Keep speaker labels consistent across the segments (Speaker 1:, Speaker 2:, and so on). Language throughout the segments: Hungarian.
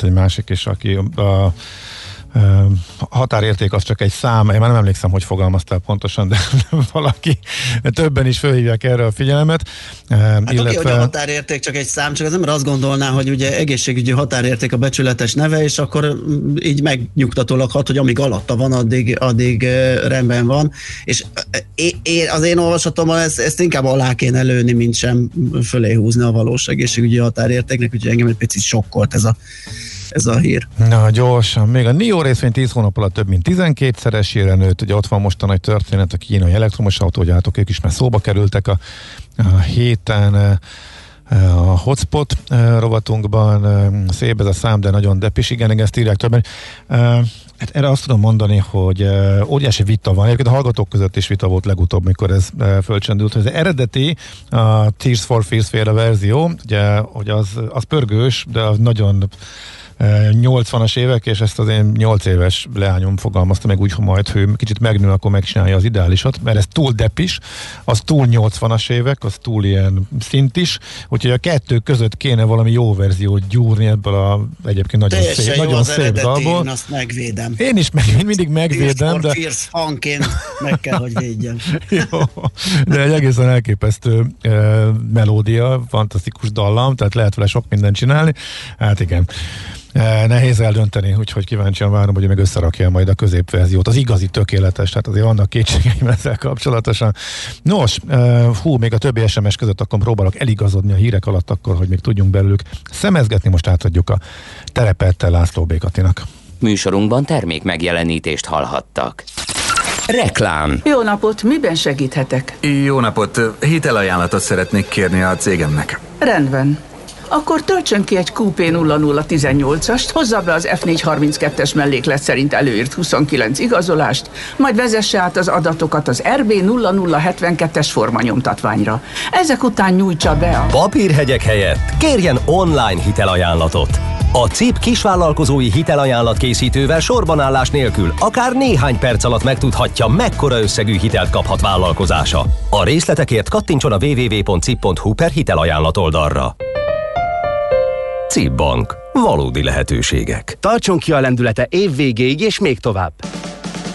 Speaker 1: volt egy másik is, aki a határérték az csak egy szám, én már nem emlékszem, hogy fogalmaztál pontosan, de valaki többen is felhívják erre a figyelmet.
Speaker 2: Hát illetve... oké, hogy a határérték csak egy szám, csak az ember azt gondolná, hogy ugye egészségügyi határérték a becsületes neve, és akkor így megnyugtatólag hat, hogy amíg alatta van, addig, addig rendben van. És én, az én olvasatomban ezt, ezt inkább alá kéne lőni, mint sem fölé húzni a valós egészségügyi határértéknek, úgyhogy engem egy picit sokkolt ez a ez a hír.
Speaker 1: Na, gyorsan. Még a NIO részvény 10 hónap alatt több mint 12-szeresére nőtt. Ugye ott van most a nagy történet, a kínai elektromos autógyártók, ők is már szóba kerültek a, a héten eh, a hotspot eh, rovatunkban. Eh, szép ez a szám, de nagyon depis. Igen, ezt írják többen. Hát erre azt tudom mondani, hogy óriási vita van. Egyébként a hallgatók között is vita volt legutóbb, mikor ez fölcsendült. Az eredeti a Tears for Fears verzió, ugye, hogy az, az pörgős, de az nagyon 80-as évek, és ezt az én 8 éves leányom fogalmazta meg úgy, hogy majd ő kicsit megnő, akkor megcsinálja az ideálisat, mert ez túl depis, az túl 80-as évek, az túl ilyen szint is, úgyhogy a kettő között kéne valami jó verziót gyúrni ebből a egyébként nagyon
Speaker 2: Teljesen
Speaker 1: szép, nagyon szép dalból.
Speaker 2: Én azt megvédem.
Speaker 1: Én is meg, mindig megvédem,
Speaker 2: de... Fierce hangként meg kell, hogy védjem.
Speaker 1: jó, de egy egészen elképesztő melódia, fantasztikus dallam, tehát lehet vele sok mindent csinálni. Hát igen. E, nehéz eldönteni, úgyhogy kíváncsian várom, hogy meg összerakja majd a középverziót. Az igazi tökéletes, tehát azért vannak kétségeim ezzel kapcsolatosan. Nos, e, hú, még a többi SMS között akkor próbálok eligazodni a hírek alatt akkor, hogy még tudjunk belőlük szemezgetni. Most átadjuk a terepet László Békatinak.
Speaker 3: Műsorunkban termék megjelenítést hallhattak. Reklám.
Speaker 4: Jó napot, miben segíthetek?
Speaker 5: Jó napot, hitelajánlatot szeretnék kérni a cégemnek.
Speaker 4: Rendben. Akkor töltsön ki egy QP 0018-ast, hozza be az F432-es melléklet szerint előírt 29 igazolást, majd vezesse át az adatokat az RB 0072-es formanyomtatványra. Ezek után nyújtsa be a...
Speaker 6: Papírhegyek helyett kérjen online hitelajánlatot. A CIP kisvállalkozói hitelajánlat készítővel sorbanállás nélkül akár néhány perc alatt megtudhatja, mekkora összegű hitelt kaphat vállalkozása. A részletekért kattintson a www.cip.hu per hitelajánlat oldalra. CIP Bank. Valódi lehetőségek.
Speaker 7: Tartson ki a lendülete év végéig és még tovább.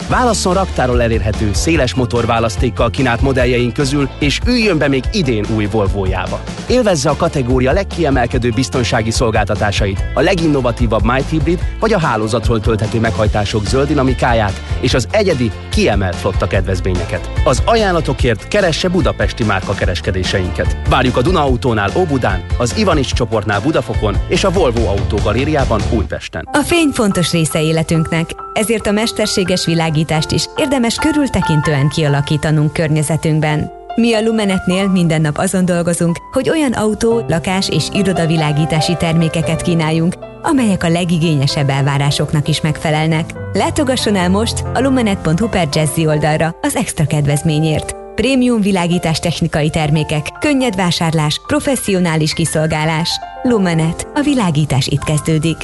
Speaker 7: Válasszon raktáról elérhető, széles motorválasztékkal kínált modelljeink közül, és üljön be még idén új Volvo-jába. Élvezze a kategória legkiemelkedő biztonsági szolgáltatásait, a leginnovatívabb Might Hybrid vagy a hálózatról tölthető meghajtások zöld dinamikáját és az egyedi, kiemelt flotta kedvezményeket. Az ajánlatokért keresse budapesti márka kereskedéseinket. Várjuk a Duna Autónál Óbudán, az Ivanics csoportnál Budafokon és a Volvo Autó Galériában Újpesten.
Speaker 8: A fény fontos része életünknek, ezért a mesterséges világítást is érdemes körültekintően kialakítanunk környezetünkben. Mi a Lumenetnél minden nap azon dolgozunk, hogy olyan autó, lakás és irodavilágítási termékeket kínáljunk, amelyek a legigényesebb elvárásoknak is megfelelnek. Látogasson el most a lumenet.hu per Jazzy oldalra az extra kedvezményért. Prémium világítás technikai termékek, könnyed vásárlás, professzionális kiszolgálás. Lumenet. A világítás itt kezdődik.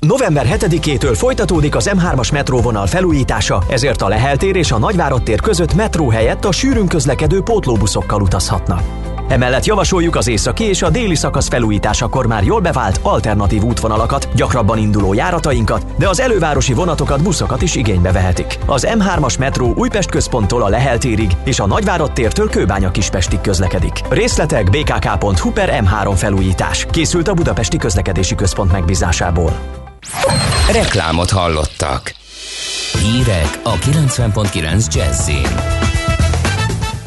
Speaker 9: November 7-től folytatódik az M3-as metróvonal felújítása, ezért a Lehel tér és a Nagyvárad tér között metró helyett a sűrűn közlekedő pótlóbuszokkal utazhatnak. Emellett javasoljuk az északi és a déli szakasz felújításakor már jól bevált alternatív útvonalakat, gyakrabban induló járatainkat, de az elővárosi vonatokat, buszokat is igénybe vehetik. Az M3-as metró Újpest központtól a Lehel térig és a Nagyvárad tértől Kőbánya Kispestig közlekedik. Részletek bkk.hu per M3 felújítás. Készült a Budapesti Közlekedési Központ megbízásából.
Speaker 3: Reklámot hallottak. Hírek a 90.9 Jazzin.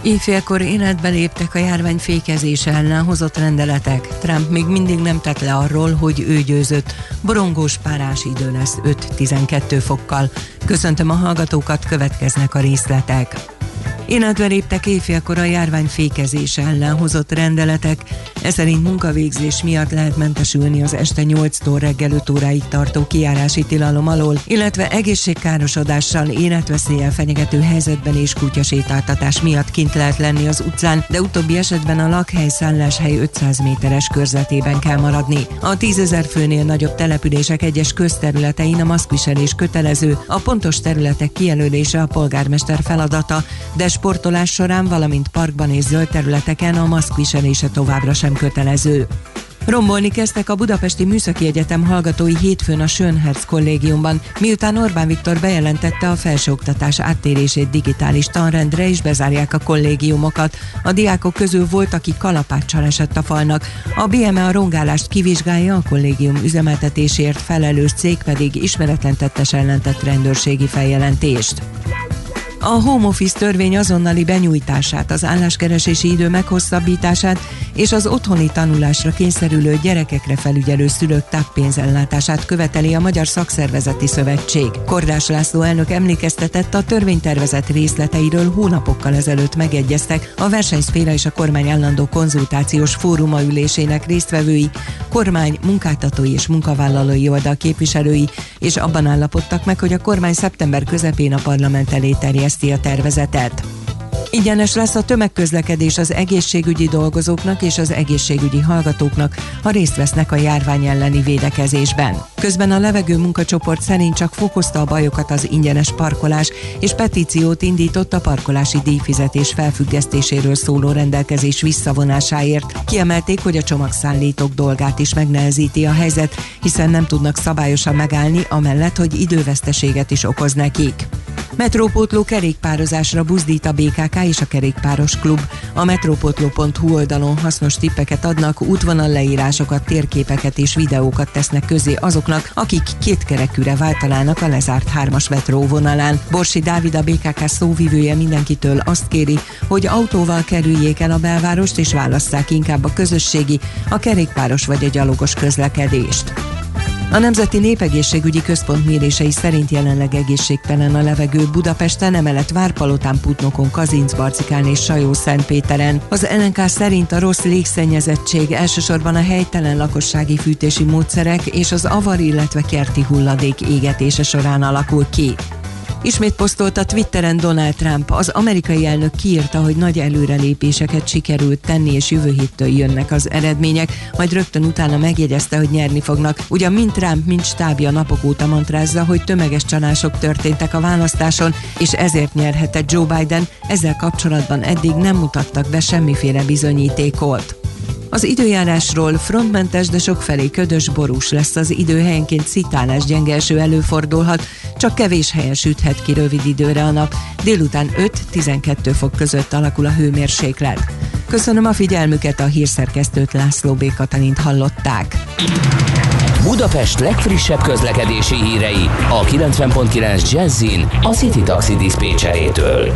Speaker 10: Éjfélkor életbe léptek a járvány fékezése ellen hozott rendeletek. Trump még mindig nem tett le arról, hogy ő győzött. Borongós párás idő lesz 5-12 fokkal. Köszöntöm a hallgatókat, következnek a részletek. Életbe léptek éjfélkor a járvány fékezése ellen hozott rendeletek, ez szerint munkavégzés miatt lehet mentesülni az este 8-tól reggel 5 óráig tartó kiárási tilalom alól, illetve egészségkárosodással, életveszéllyel fenyegető helyzetben és kutyasétáltatás miatt kint lehet lenni az utcán, de utóbbi esetben a lakhely szálláshely 500 méteres körzetében kell maradni. A 10 ezer főnél nagyobb települések egyes közterületein a maszkviselés kötelező, a pontos területek kijelölése a polgármester feladata, de sportolás során, valamint parkban és zöld területeken a maszkviselése továbbra sem kötelező. Rombolni kezdtek a Budapesti Műszaki Egyetem hallgatói hétfőn a Schönherz kollégiumban, miután Orbán Viktor bejelentette a felsőoktatás áttérését digitális tanrendre és bezárják a kollégiumokat. A diákok közül volt, aki kalapáccsal esett a falnak. A BME a rongálást kivizsgálja, a kollégium üzemeltetésért felelős cég pedig ismeretlen tettes ellentett rendőrségi feljelentést. A home office törvény azonnali benyújtását, az álláskeresési idő meghosszabbítását és az otthoni tanulásra kényszerülő gyerekekre felügyelő szülők táppénzellátását követeli a Magyar Szakszervezeti Szövetség. Kordás László elnök emlékeztetett a törvénytervezet részleteiről hónapokkal ezelőtt megegyeztek a versenyszféra és a kormány állandó konzultációs fóruma ülésének résztvevői, kormány, munkáltatói és munkavállalói oldal képviselői, és abban állapodtak meg, hogy a kormány szeptember közepén a parlament elé terjeszti a tervezetet. Ingyenes lesz a tömegközlekedés az egészségügyi dolgozóknak és az egészségügyi hallgatóknak, ha részt vesznek a járvány elleni védekezésben. Közben a levegő munkacsoport szerint csak fokozta a bajokat az ingyenes parkolás, és petíciót indított a parkolási díjfizetés felfüggesztéséről szóló rendelkezés visszavonásáért. Kiemelték, hogy a csomagszállítók dolgát is megnehezíti a helyzet, hiszen nem tudnak szabályosan megállni, amellett, hogy időveszteséget is okoz nekik. Metrópótló kerékpározásra buzdít a BKK és a Kerékpáros Klub. A metrópotló.hu oldalon hasznos tippeket adnak, útvonal leírásokat, térképeket és videókat tesznek közé azoknak, akik kétkerekűre váltalának a lezárt hármas metró vonalán. Borsi Dávid a BKK szóvivője mindenkitől azt kéri, hogy autóval kerüljék el a belvárost és válasszák inkább a közösségi, a kerékpáros vagy a gyalogos közlekedést. A Nemzeti Népegészségügyi Központ mérései szerint jelenleg egészségtelen a levegő Budapesten, emellett Várpalotán, Putnokon, Kazincbarcikán és Sajó Szentpéteren. Az LNK szerint a rossz légszennyezettség elsősorban a helytelen lakossági fűtési módszerek és az avar, illetve kerti hulladék égetése során alakul ki. Ismét posztolta Twitteren Donald Trump. Az amerikai elnök kiírta, hogy nagy előrelépéseket sikerült tenni, és jövő héttől jönnek az eredmények, majd rögtön utána megjegyezte, hogy nyerni fognak. Ugyan mind Trump, mind stábja napok óta mantrázza, hogy tömeges csalások történtek a választáson, és ezért nyerhetett Joe Biden, ezzel kapcsolatban eddig nem mutattak be semmiféle bizonyítékot. Az időjárásról frontmentes, de sokfelé ködös borús lesz az idő, helyenként szitálás gyenge eső előfordulhat, csak kevés helyen süthet ki rövid időre a nap. Délután 5-12 fok között alakul a hőmérséklet. Köszönöm a figyelmüket, a hírszerkesztőt László B. Katalint hallották.
Speaker 3: Budapest legfrissebb közlekedési hírei a 90.9 Jazzin a City Taxi Dispécsejétől.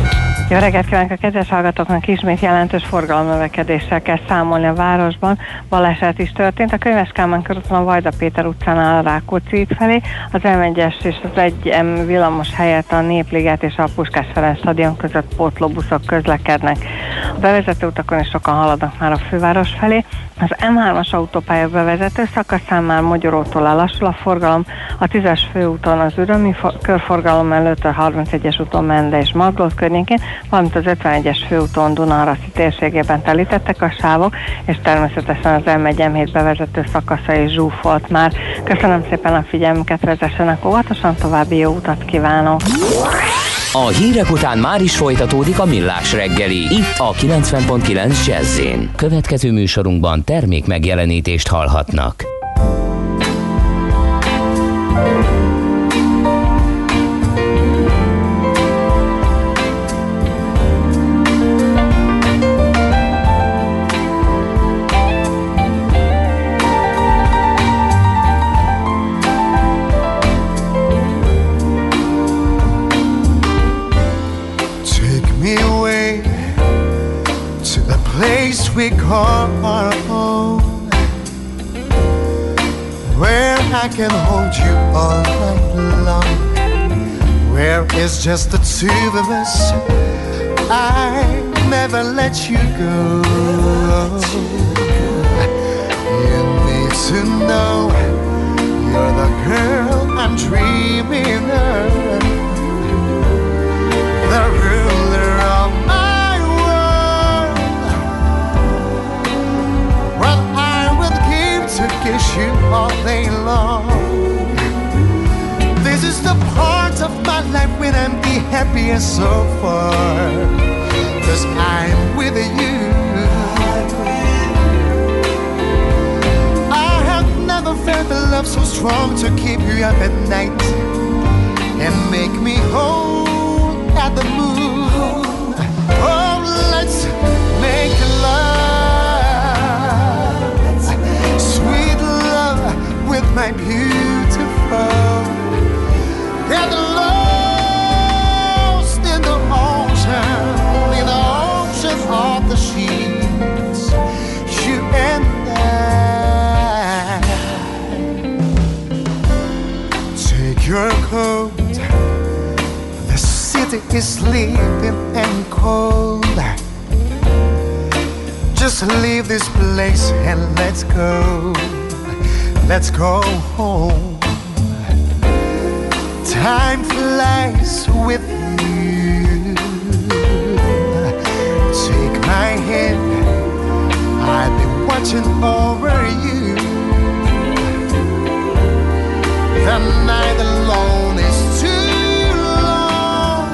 Speaker 11: Jó reggelt kívánok a kedves hallgatóknak! Ismét jelentős forgalomnövekedéssel kell számolni a városban. Baleset is történt. A Könyves Kálmán körúton a Vajda Péter utcánál a Rákóczi felé, az M1-es és az 1M villamos helyett a Népliget és a Puskás Ferenc stadion között pótlóbuszok közlekednek. A bevezető utakon is sokan haladnak már a főváros felé. Az M3-as autópálya bevezető szakaszán már Magyarótól lelassul a forgalom, a 10-es főúton az Ürömi körforgalom előtt a 31-es úton Mende és Maglót környékén, valamint az 51-es főúton Dunaraszi térségében telítettek a sávok, és természetesen az M1 bevezető szakasza is zsúfolt már. Köszönöm szépen a figyelmüket, vezessenek óvatosan, további jó utat kívánok!
Speaker 3: A hírek után már is folytatódik a millás reggeli, itt a 90.9 jazz Következő műsorunkban termék megjelenítést hallhatnak.
Speaker 12: Call our own, where I can hold you all night long, where it's just the two of us. I never let you go. Long. This is the part of my life when I'm the happiest so far. Cause I'm with you. I have never felt the love so strong to keep you up at night and make me whole at the with my beautiful. Get lost in the ocean, in the ocean of the sheets. You and I. Take your coat. The city is sleeping and cold. Just leave this place and let's go. Let's go home. Time flies with you. Take my hand. I've been watching over you. The night alone is too long.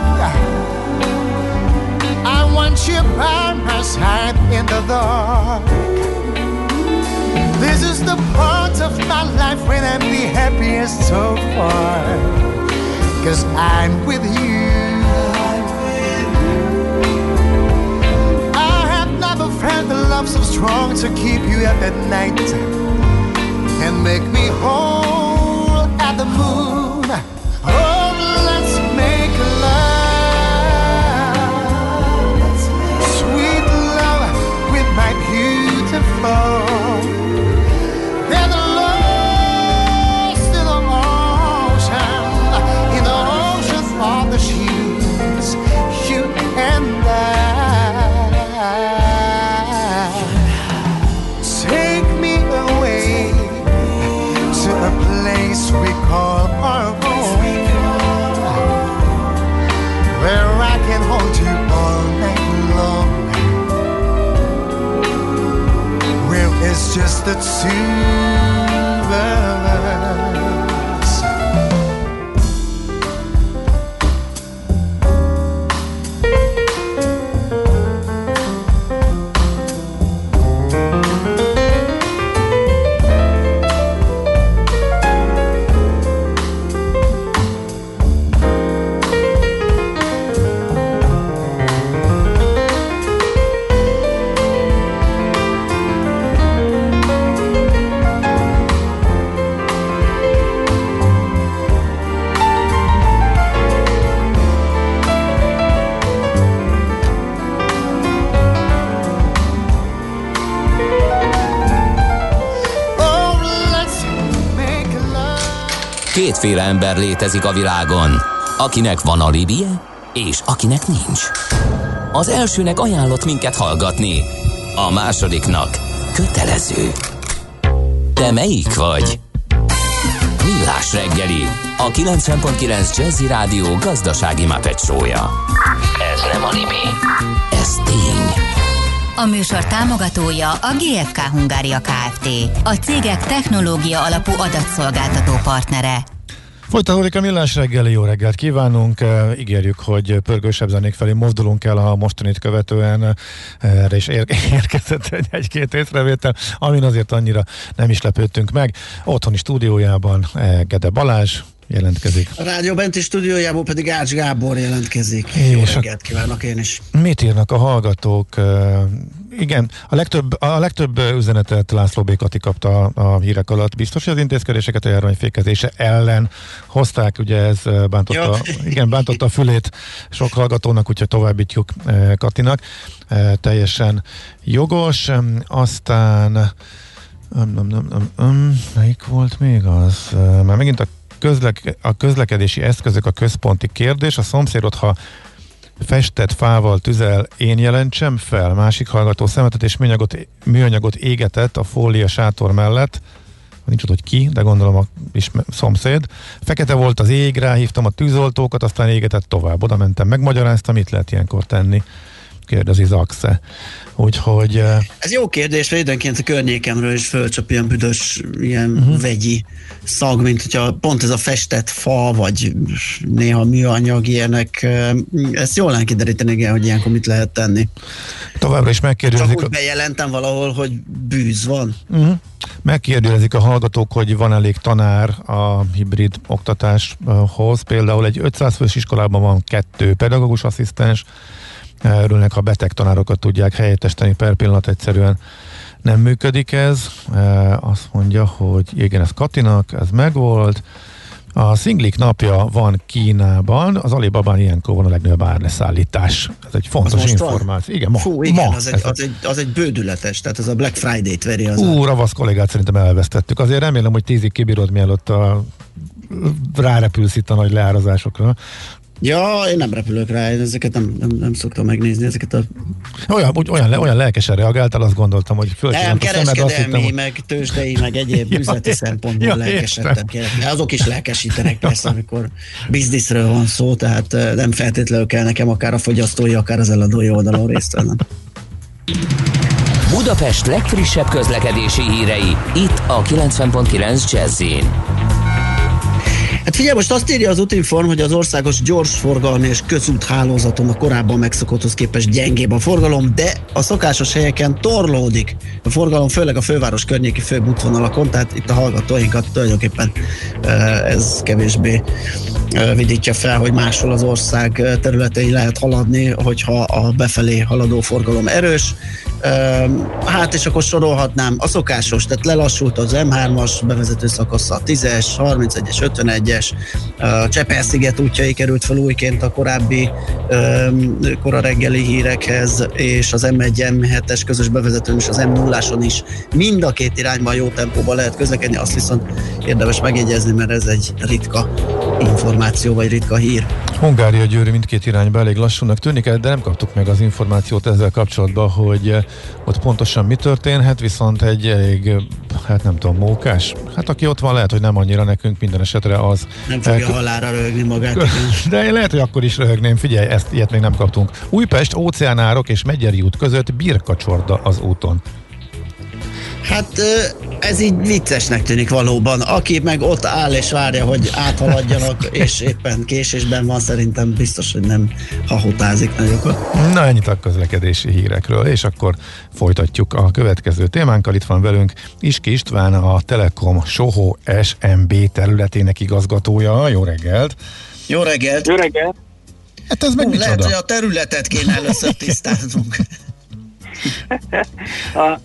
Speaker 12: I want you by my side in the dark. This is the part of my life when I'm the happiest so far. Cause I'm with you. I have never felt a love so strong to keep you up at night and make me whole at the moon. Oh, let's make love, sweet love with my beautiful. to
Speaker 3: Kétféle ember létezik a világon, akinek van alibije, és akinek nincs. Az elsőnek ajánlott minket hallgatni, a másodiknak kötelező. Te melyik vagy? Millás reggeli, a 90.9 Jazzy Rádió gazdasági mapetsója. Ez nem animi, ez tény.
Speaker 13: A műsor támogatója a GFK Hungária Kft. A cégek technológia alapú adatszolgáltató partnere.
Speaker 1: Folytatódik a millás reggeli, jó reggelt kívánunk. Uh, ígérjük, hogy pörgősebb zenék felé mozdulunk el a mostanit követően. Uh, erre is ér- érkezett egy- egy-két észrevétel, amin azért annyira nem is lepődtünk meg. Otthoni stúdiójában uh, Gede Balázs jelentkezik.
Speaker 2: A rádió benti stúdiójából pedig Ács Gábor jelentkezik.
Speaker 1: És
Speaker 2: Jó reggelt kívánok én is.
Speaker 1: Mit írnak a hallgatók? Igen, a legtöbb, a legtöbb üzenetet László B. Kati kapta a, a hírek alatt. Biztos, hogy az intézkedéseket a járvány fékezése ellen hozták, ugye ez bántotta, igen, bántotta a fülét sok hallgatónak, úgyhogy továbbítjuk Katinak. Teljesen jogos. Aztán um, um, um, um, um, melyik volt még az? Már megint a, közlek, a közlekedési eszközök a központi kérdés. A szomszédot, ha festett fával tüzel, én jelentsem fel. Másik hallgató szemetet és műanyagot, műanyagot égetett a fólia sátor mellett. Nincs ott, hogy ki, de gondolom a ismer, szomszéd. Fekete volt az ég, ráhívtam a tűzoltókat, aztán égetett tovább. Oda mentem, megmagyaráztam, mit lehet ilyenkor tenni. Kérdezi Zaxe. Úgyhogy eh,
Speaker 2: Ez jó kérdés, mert időnként a környékemről is fölcsap ilyen büdös, ilyen
Speaker 1: Mhm.
Speaker 2: uh-huh. vegyi szag, mint hogyha pont ez a festett fa, vagy néha műanyag ilyenek. eh, Ezt jól lenne kideríteni, igen, hogy ilyenkor mit lehet tenni.
Speaker 1: továbbra is megkérdezik.
Speaker 2: Csak úgy bejelentem valahol, hogy bűz van.
Speaker 1: Uh-huh. Megkérdőjezik a hallgatók, hogy van elég tanár a hibrid oktatáshoz. Például egy 500 fős iskolában van kettő pedagógus asszisztens, örülnek, ha beteg tanárokat tudják helyettesíteni per pillanat egyszerűen nem működik ez. Azt mondja, hogy igen, ez Katinak, ez megvolt. A szinglik napja van Kínában, az Alibabán ilyenkor van a legnagyobb árleszállítás. Ez egy fontos információ. Igen, ma.
Speaker 2: Fú, igen, ma az, egy, az, egy, az egy bődületes, tehát ez a Black Friday-t veri. Az
Speaker 1: Ú, a... ravasz kollégát szerintem elvesztettük. Azért remélem, hogy tízig kibírod, mielőtt a rárepülsz itt a nagy leárazásokra.
Speaker 2: Ja, én nem repülök rá, én ezeket nem, nem, nem szoktam megnézni, ezeket a...
Speaker 1: Olyan, úgy, olyan, le, olyan lelkesen reagáltál, azt gondoltam, hogy
Speaker 2: Nem, kereskedelmi, hittem, meg tőzsdei, meg egyéb ja, üzleti szempontból ja, lelkesedtem. Azok is lelkesítenek persze, amikor bizniszről van szó, tehát nem feltétlenül kell nekem akár a fogyasztói, akár az eladói oldalon részt vennem.
Speaker 3: Budapest legfrissebb közlekedési hírei, itt a 90.9 jazz
Speaker 2: Hát figyelj, most azt írja az Utinform, hogy az országos gyorsforgalmi és közúthálózaton a korábban megszokotthoz képest gyengébb a forgalom, de a szokásos helyeken torlódik a forgalom, főleg a főváros környéki főbb útvonalakon, tehát itt a hallgatóinkat tulajdonképpen ez kevésbé vidítja fel, hogy máshol az ország területei lehet haladni, hogyha a befelé haladó forgalom erős. Hát és akkor sorolhatnám a szokásos, tehát lelassult az M3-as bevezető szakasza, 10-es, 31-es, 51-es, a Csepel-sziget útjai került fel újként a korábbi kora reggeli hírekhez, és az M1 M7-es közös bevezetőn és az M0-áson is mind a két irányban jó tempóban lehet közlekedni, azt viszont érdemes megjegyezni, mert ez egy ritka információ, vagy ritka hír.
Speaker 1: Hungária Győri mindkét irányba elég lassúnak tűnik, de nem kaptuk meg az információt ezzel kapcsolatban, hogy ott pontosan mi történhet, viszont egy elég, hát nem tudom, mókás. Hát aki ott van, lehet, hogy nem annyira nekünk minden esetre az.
Speaker 2: Nem fogja el... halára röhögni magát.
Speaker 1: De én lehet, hogy akkor is röhögném. Figyelj, ezt ilyet még nem kaptunk. Újpest, óceánárok és Megyeri út között birkacsorda az úton.
Speaker 2: Hát ez így viccesnek tűnik valóban. Aki meg ott áll és várja, hogy áthaladjanak, és éppen késésben van, szerintem biztos, hogy nem hahotázik nagyokat.
Speaker 1: Na ennyit a közlekedési hírekről, és akkor folytatjuk a következő témánkkal. Itt van velünk Iski István, a Telekom Soho SMB területének igazgatója. Jó reggelt!
Speaker 2: Jó reggelt!
Speaker 14: Jó reggelt!
Speaker 1: Hát ez meg Hú,
Speaker 2: Lehet, hogy a területet kéne először tisztáznunk.
Speaker 14: a,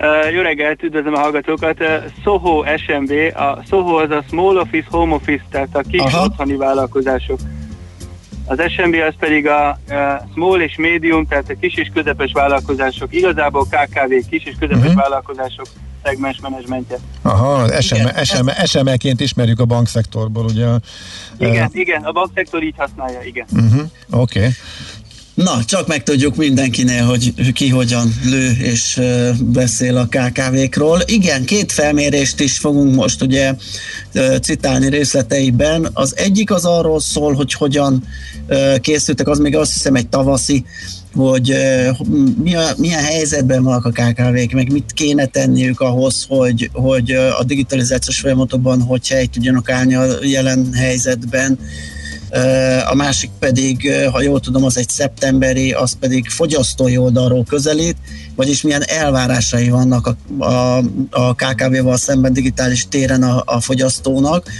Speaker 14: Uh, jó reggelt, üdvözlöm a hallgatókat. Uh, Soho SMB, a Soho az a Small Office, Home Office, tehát a kis Aha. otthoni vállalkozások. Az SMB az pedig a uh, Small és Medium, tehát a kis és közepes vállalkozások, igazából KKV, kis és közepes uh-huh. vállalkozások szegmens menedzsmentje.
Speaker 1: Aha, SME, SME, SME-ként ismerjük a bankszektorból, ugye?
Speaker 14: Igen, uh, igen, a bankszektor így használja, igen.
Speaker 1: Uh-huh, Oké. Okay.
Speaker 2: Na, csak megtudjuk mindenkinél, hogy ki hogyan lő és beszél a KKV-król. Igen, két felmérést is fogunk most ugye citálni részleteiben. Az egyik az arról szól, hogy hogyan készültek, az még azt hiszem egy tavaszi hogy milyen, helyzetben vannak a KKV-k, meg mit kéne tenniük ahhoz, hogy, hogy a digitalizációs folyamatokban hogy helyt tudjanak állni a jelen helyzetben a másik pedig, ha jól tudom, az egy szeptemberi, az pedig fogyasztói oldalról közelít, vagyis milyen elvárásai vannak a, a, a KKV-val szemben digitális téren a, a fogyasztónak.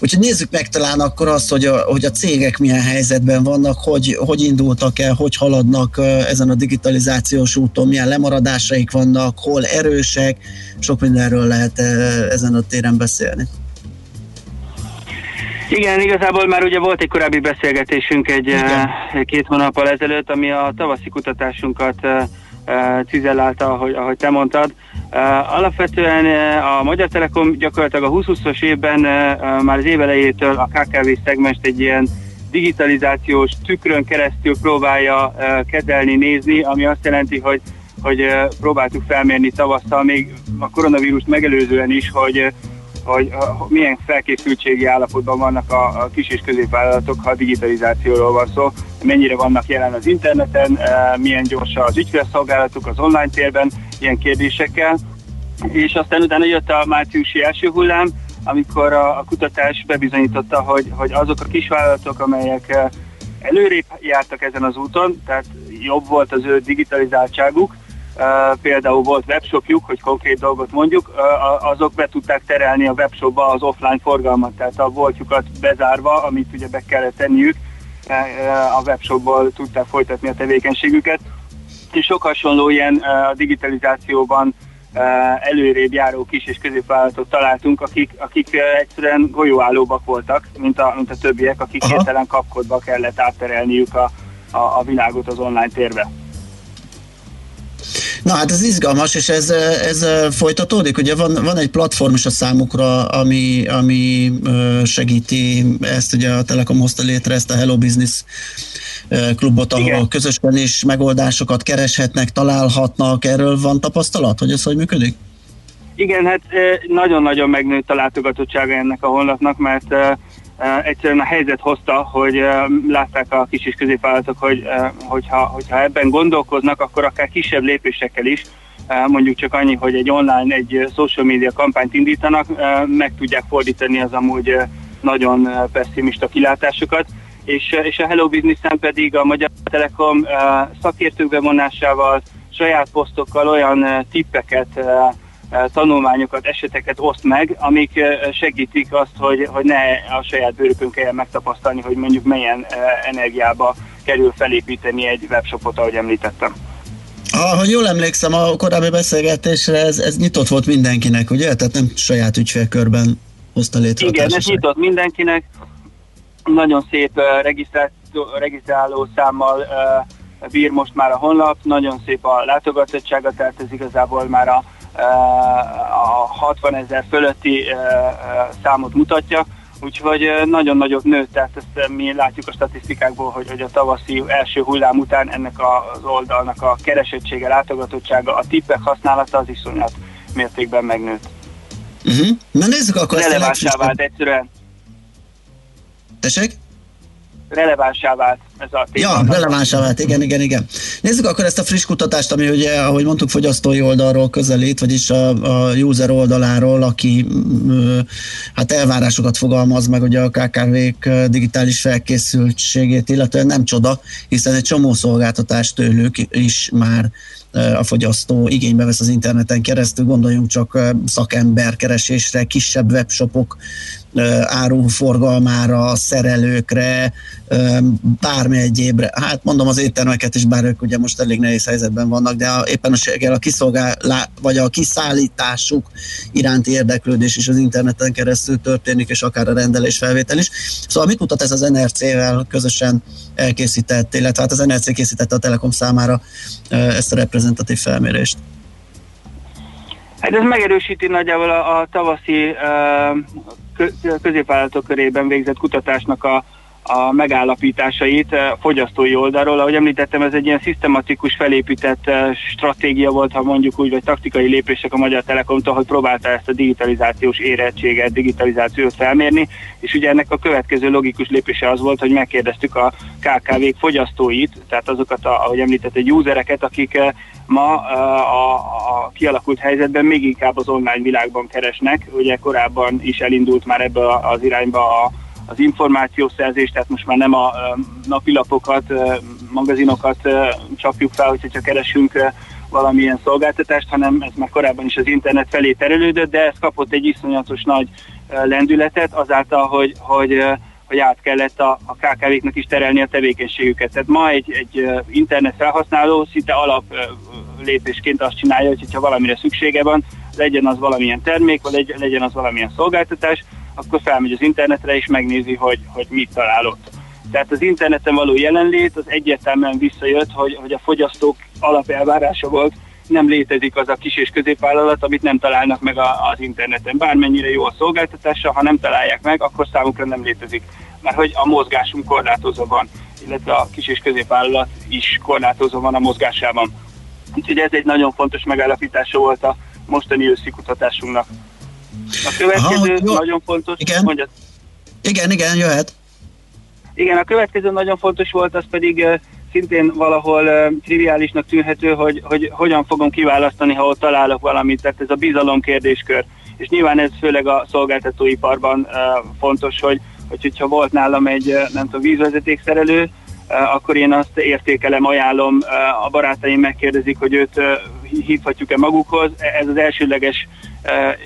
Speaker 2: Úgyhogy nézzük meg talán akkor azt, hogy a, hogy a cégek milyen helyzetben vannak, hogy, hogy indultak el, hogy haladnak ezen a digitalizációs úton, milyen lemaradásaik vannak, hol erősek, sok mindenről lehet ezen a téren beszélni.
Speaker 14: Igen, igazából már ugye volt egy korábbi beszélgetésünk egy Igen. két hónappal ezelőtt, ami a tavaszi kutatásunkat cizellálta, ahogy, ahogy te mondtad. Alapvetően a Magyar Telekom gyakorlatilag a 2020-as évben már az évelejétől a KKV szegmest egy ilyen digitalizációs tükrön keresztül próbálja kezelni, nézni, ami azt jelenti, hogy hogy próbáltuk felmérni tavasszal, még a koronavírust megelőzően is, hogy hogy milyen felkészültségi állapotban vannak a, kis és középvállalatok, ha a digitalizációról van szó, mennyire vannak jelen az interneten, e, milyen gyorsan az ügyfélszolgálatuk az online térben, ilyen kérdésekkel. És aztán utána jött a márciusi első hullám, amikor a, a kutatás bebizonyította, hogy, hogy azok a kisvállalatok, amelyek e, előrébb jártak ezen az úton, tehát jobb volt az ő digitalizáltságuk, például volt webshopjuk, hogy konkrét dolgot mondjuk, azok be tudták terelni a webshopba az offline forgalmat, tehát a voltjukat bezárva, amit ugye be kellett tenniük, a webshopból tudták folytatni a tevékenységüket. És sok hasonló ilyen a digitalizációban előrébb járó kis és középvállalatot találtunk, akik, akik egyszerűen golyóállóbak voltak, mint a, mint a többiek, akik hirtelen kapkodva kellett átterelniük a, a, a világot az online térbe.
Speaker 2: Na hát ez izgalmas, és ez, ez folytatódik. Ugye van, van egy platform is a számukra, ami, ami segíti ezt, ugye a Telekom hozta létre ezt a Hello Business klubot, ahol Igen. közösen is megoldásokat kereshetnek, találhatnak. Erről van tapasztalat, hogy ez hogy működik?
Speaker 14: Igen, hát nagyon-nagyon megnőtt a látogatottsága ennek a honlapnak, mert egyszerűen a helyzet hozta, hogy látták a kis és középvállalatok, hogy hogyha, hogyha ebben gondolkoznak, akkor akár kisebb lépésekkel is, mondjuk csak annyi, hogy egy online, egy social media kampányt indítanak, meg tudják fordítani az amúgy nagyon pessimista kilátásokat, és, és a Hello Business-en pedig a Magyar Telekom szakértők bevonásával, saját posztokkal olyan tippeket tanulmányokat, eseteket oszt meg, amik segítik azt, hogy, hogy ne a saját bőrükön kelljen megtapasztalni, hogy mondjuk milyen energiába kerül felépíteni egy webshopot, ahogy említettem.
Speaker 2: Ha jól emlékszem, a korábbi beszélgetésre ez, ez nyitott volt mindenkinek, ugye? Tehát nem saját ügyfélkörben hozta létre
Speaker 14: Igen, ez nyitott mindenkinek. Nagyon szép regisztráló számmal bír most már a honlap, nagyon szép a látogatottsága, tehát ez igazából már a a 60 ezer fölötti számot mutatja, úgyhogy nagyon nagyot nőtt, tehát ezt mi látjuk a statisztikákból, hogy, hogy a tavaszi első hullám után ennek az oldalnak a keresettsége, látogatottsága, a tippek használata az iszonyat mértékben megnőtt.
Speaker 2: Uh-huh. Na nézzük akkor
Speaker 14: Relevánsá vált egyszerűen.
Speaker 2: Tessék?
Speaker 14: Relevánsá vált ez a téma.
Speaker 2: Ja, relevánsá vált, igen, igen, igen. Nézzük akkor ezt a friss kutatást, ami ugye, ahogy mondtuk, fogyasztói oldalról közelít, vagyis a, a user oldaláról, aki hát elvárásokat fogalmaz meg ugye a KKV-k digitális felkészültségét, illetően nem csoda, hiszen egy csomó szolgáltatást tőlük is már a fogyasztó igénybe vesz az interneten keresztül, gondoljunk csak szakemberkeresésre, kisebb webshopok áruforgalmára, szerelőkre, bármi egyébre. Hát mondom az éttermeket is, bár ők ugye most elég nehéz helyzetben vannak, de a, éppen a, a kiszolgál, vagy a kiszállításuk iránti érdeklődés is az interneten keresztül történik, és akár a rendelés felvétel is. Szóval mit mutat ez az NRC-vel közösen elkészített, illetve hát az NRC készítette a Telekom számára ezt a reprezentatív felmérést?
Speaker 14: Hát ez megerősíti nagyjából a, a tavaszi uh, középvállalatok körében végzett kutatásnak a, a megállapításait eh, fogyasztói oldalról. Ahogy említettem, ez egy ilyen szisztematikus felépített eh, stratégia volt, ha mondjuk úgy, vagy taktikai lépések a Magyar Telekomtól, hogy próbálta ezt a digitalizációs érettséget, digitalizációt felmérni, és ugye ennek a következő logikus lépése az volt, hogy megkérdeztük a KKV-k fogyasztóit, tehát azokat, a, ahogy említett, egy usereket, akik eh, ma a, a kialakult helyzetben még inkább az online világban keresnek. Ugye korábban is elindult már ebbe az irányba a az információszerzés, tehát most már nem a napilapokat, magazinokat csapjuk fel, hogyha keresünk valamilyen szolgáltatást, hanem ez már korábban is az internet felé terelődött, de ez kapott egy iszonyatos nagy lendületet azáltal, hogy, hogy, hogy át kellett a, a KKV-knak is terelni a tevékenységüket. Tehát ma egy, egy internet felhasználó szinte alap lépésként azt csinálja, hogy ha valamire szüksége van, legyen az valamilyen termék, vagy legyen az valamilyen szolgáltatás, akkor felmegy az internetre és megnézi, hogy, hogy mit talál ott. Tehát az interneten való jelenlét az egyértelműen visszajött, hogy, hogy a fogyasztók alapelvárása volt, nem létezik az a kis és középvállalat, amit nem találnak meg a, az interneten. Bármennyire jó a szolgáltatása, ha nem találják meg, akkor számukra nem létezik. Mert hogy a mozgásunk korlátozva van, illetve a kis és középvállalat is korlátozva van a mozgásában. Úgyhogy ez egy nagyon fontos megállapítása volt a mostani őszi kutatásunknak. A következő Aha, nagyon fontos...
Speaker 2: Igen. Mondjad. igen, igen, jöhet.
Speaker 14: Igen, a következő nagyon fontos volt, az pedig uh, szintén valahol uh, triviálisnak tűnhető, hogy, hogy hogyan fogom kiválasztani, ha ott találok valamit, tehát ez a bizalom kérdéskör. És nyilván ez főleg a szolgáltatóiparban uh, fontos, hogy, hogy hogyha volt nálam egy, nem tudom, vízvezetékszerelő, akkor én azt értékelem, ajánlom, a barátaim megkérdezik, hogy őt hívhatjuk-e magukhoz. Ez az elsődleges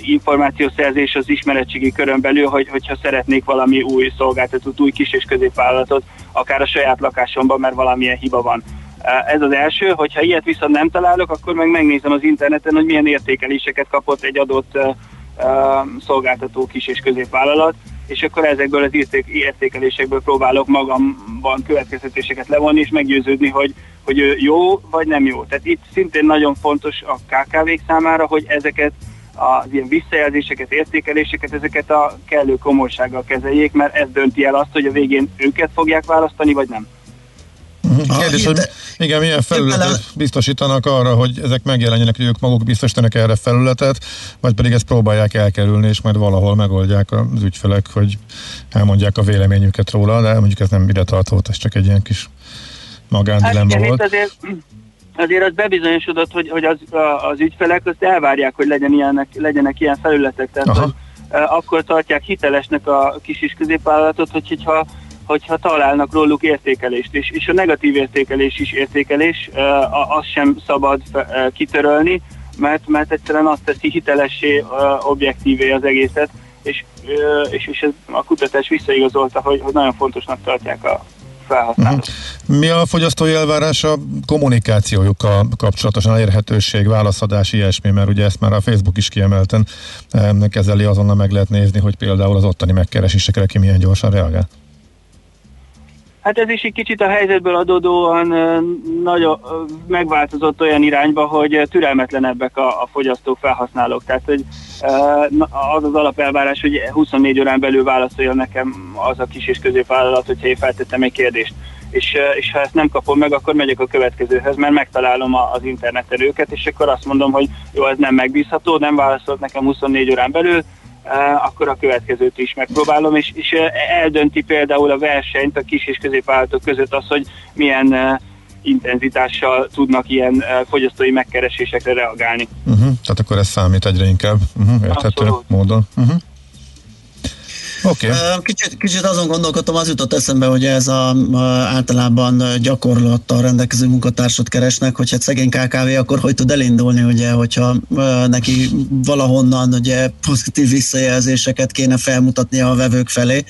Speaker 14: információszerzés az ismeretségi körön belül, hogy, hogyha szeretnék valami új szolgáltatót, új kis és középvállalatot, akár a saját lakásomban, mert valamilyen hiba van. Ez az első, hogyha ilyet viszont nem találok, akkor meg megnézem az interneten, hogy milyen értékeléseket kapott egy adott szolgáltató kis és középvállalat, és akkor ezekből az értékelésekből próbálok magamban következtetéseket levonni, és meggyőződni, hogy, hogy jó vagy nem jó. Tehát itt szintén nagyon fontos a KKV-k számára, hogy ezeket az ilyen visszajelzéseket, értékeléseket, ezeket a kellő komolysággal kezeljék, mert ez dönti el azt, hogy a végén őket fogják választani, vagy nem.
Speaker 1: Mhm. Kérdés, hogy igen, milyen felületet biztosítanak arra, hogy ezek megjelenjenek, hogy ők maguk biztosítanak erre felületet, vagy pedig ezt próbálják elkerülni, és majd valahol megoldják az ügyfelek, hogy elmondják a véleményüket róla, de mondjuk ez nem ide tartott, ez csak egy ilyen kis magándilemma hát volt.
Speaker 14: Azért, azért az bebizonyosodott, hogy, hogy az, az ügyfelek azt elvárják, hogy legyen ilyenek, legyenek ilyen felületek, tehát Aha. hogy, akkor tartják hitelesnek a kis és középvállalatot, hogy, hogyha hogyha találnak róluk értékelést, és, és a negatív értékelés is értékelés, azt sem szabad kitörölni, mert, mert egyszerűen azt teszi hitelessé, objektívé az egészet, és, és, és ez a kutatás visszaigazolta, hogy, hogy nagyon fontosnak tartják a felhasználók.
Speaker 1: Uh-huh. Mi a fogyasztói elvárás a kommunikációjukkal kapcsolatosan, elérhetőség, válaszadás, ilyesmi, mert ugye ezt már a Facebook is kiemelten kezeli, azonnal meg lehet nézni, hogy például az ottani megkeresésekre ki milyen gyorsan reagál.
Speaker 14: Hát ez is egy kicsit a helyzetből adódóan nagyon megváltozott olyan irányba, hogy türelmetlenebbek a, a fogyasztók, felhasználók. Tehát, hogy az az alapelvárás, hogy 24 órán belül válaszoljon nekem az a kis és középvállalat, hogyha én feltettem egy kérdést. És, és ha ezt nem kapom meg, akkor megyek a következőhöz, mert megtalálom az interneten őket, és akkor azt mondom, hogy jó, ez nem megbízható, nem válaszolt nekem 24 órán belül, akkor a következőt is megpróbálom, és, és eldönti például a versenyt a kis és középvállalatok között az, hogy milyen intenzitással tudnak ilyen fogyasztói megkeresésekre reagálni.
Speaker 1: Uh-huh. Tehát akkor ez számít egyre inkább uh-huh. érthető Abszolút. módon. Uh-huh.
Speaker 2: Okay. Kicsit, kicsit azon gondolkodtam, az jutott eszembe, hogy ez a, a általában gyakorlattal rendelkező munkatársat keresnek, hogy hát szegény KKV, akkor hogy tud elindulni, ugye, hogyha neki valahonnan ugye pozitív visszajelzéseket kéne felmutatnia a vevők felé,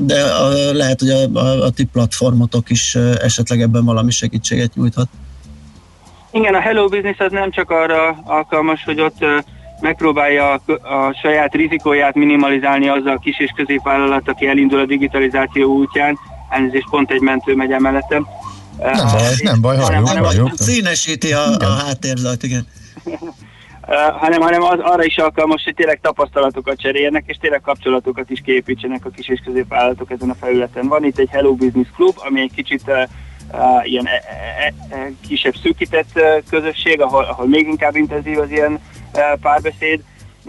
Speaker 2: de a, lehet, hogy a, a, a ti platformotok is esetleg ebben valami segítséget nyújthat.
Speaker 14: Igen, a Hello Business az nem csak arra alkalmas, hogy ott megpróbálja a, a saját rizikóját minimalizálni azzal a kis és középvállalat, aki elindul a digitalizáció útján. Elnézést, pont egy mentő megy emelletem.
Speaker 1: Nem baj, nem baj, halljuk,
Speaker 2: nem, halljuk. Színesíti a, a háttérzajt, igen.
Speaker 14: Hanem, hanem az, arra is alkalmas, hogy tényleg tapasztalatokat cseréljenek, és tényleg kapcsolatokat is képítsenek a kis és középvállalatok ezen a felületen. Van itt egy Hello Business Club, ami egy kicsit uh, uh, ilyen e, e, e, kisebb szűkített uh, közösség, ahol, ahol még inkább intenzív az ilyen párbeszéd,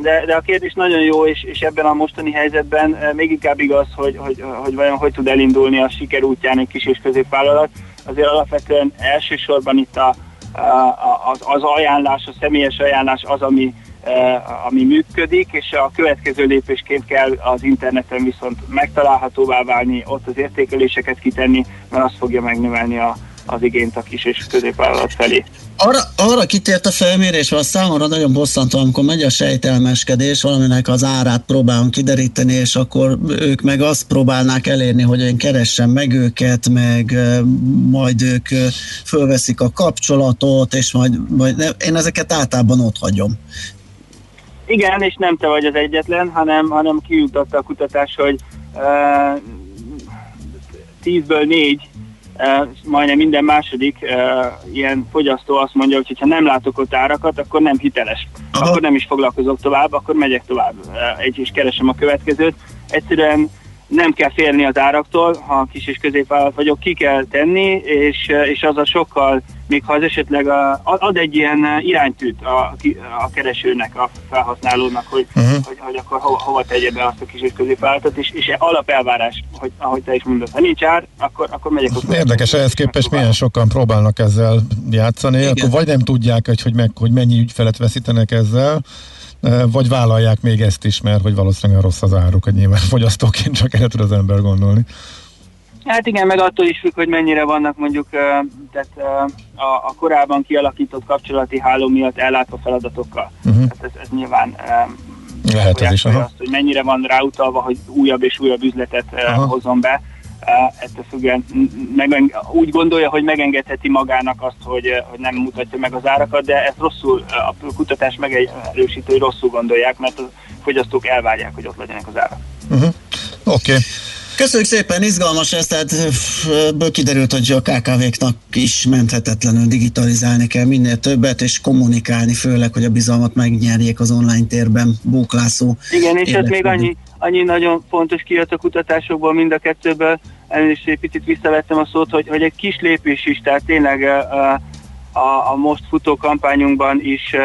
Speaker 14: de, de a kérdés nagyon jó, és, és ebben a mostani helyzetben még inkább igaz, hogy, hogy, hogy vajon hogy tud elindulni a siker útján egy kis és középvállalat. Azért alapvetően elsősorban itt a, a, az, ajánlás, a személyes ajánlás az, ami, ami működik, és a következő lépésként kell az interneten viszont megtalálhatóvá válni, ott az értékeléseket kitenni, mert az fogja megnövelni a, az igényt a kis és középvállalat felé.
Speaker 2: Arra, arra kitért a felmérés, hogy számomra nagyon bosszantó, amikor megy a sejtelmeskedés, valaminek az árát próbálunk kideríteni, és akkor ők meg azt próbálnák elérni, hogy én keressem meg őket, meg majd ők fölveszik a kapcsolatot, és majd, majd én ezeket általában ott hagyom.
Speaker 14: Igen, és nem te vagy az egyetlen, hanem, hanem kijutatta a kutatás, hogy uh, tízből négy majdnem minden második ilyen fogyasztó azt mondja, hogy ha nem látok ott árakat, akkor nem hiteles. Aha. Akkor nem is foglalkozok tovább, akkor megyek tovább, egy is keresem a következőt. Egyszerűen nem kell félni az áraktól, ha kis és középvállalat vagyok, ki kell tenni, és, és az a sokkal, még ha az esetleg a, ad egy ilyen iránytűt a, a keresőnek, a felhasználónak, hogy, uh-huh. hogy, hogy akkor hova, hova tegye be azt a kis és középvállalatot, és, és alapelvárás, hogy ahogy te is mondod, ha nincs ár, akkor, akkor megyek ott.
Speaker 1: Érdekes, ehhez képest milyen sokan próbálnak ezzel játszani, Igen. akkor vagy nem tudják, hogy, hogy, meg, hogy mennyi ügyfelet veszítenek ezzel, vagy vállalják még ezt is, mert hogy valószínűleg rossz az áruk, hogy nyilván fogyasztóként csak erre tud az ember gondolni.
Speaker 14: Hát igen, meg attól is függ, hogy mennyire vannak mondjuk tehát, a, a korábban kialakított kapcsolati háló miatt ellátva feladatokkal. Uh-huh. Tehát ez, ez nyilván
Speaker 1: lehet ez is, aha.
Speaker 14: azt, hogy mennyire van ráutalva, hogy újabb és újabb üzletet aha. hozom be. Ettől függően meg, úgy gondolja, hogy megengedheti magának azt, hogy, hogy nem mutatja meg az árakat, de ezt rosszul, a kutatás megerősítői rosszul gondolják, mert a fogyasztók elvárják, hogy ott legyenek az árak.
Speaker 1: Uh-huh. Oké. Okay.
Speaker 2: Köszönjük szépen, izgalmas ez, tehát ebből kiderült, hogy a KKV-knak is menthetetlenül digitalizálni kell minél többet, és kommunikálni, főleg, hogy a bizalmat megnyerjék az online térben bóklászó.
Speaker 14: Igen, és ez még annyi, annyi nagyon fontos kijött a kutatásokból, mind a kettőből, is egy picit visszavettem a szót, hogy, hogy egy kis lépés is, tehát tényleg a, a, a most futó kampányunkban is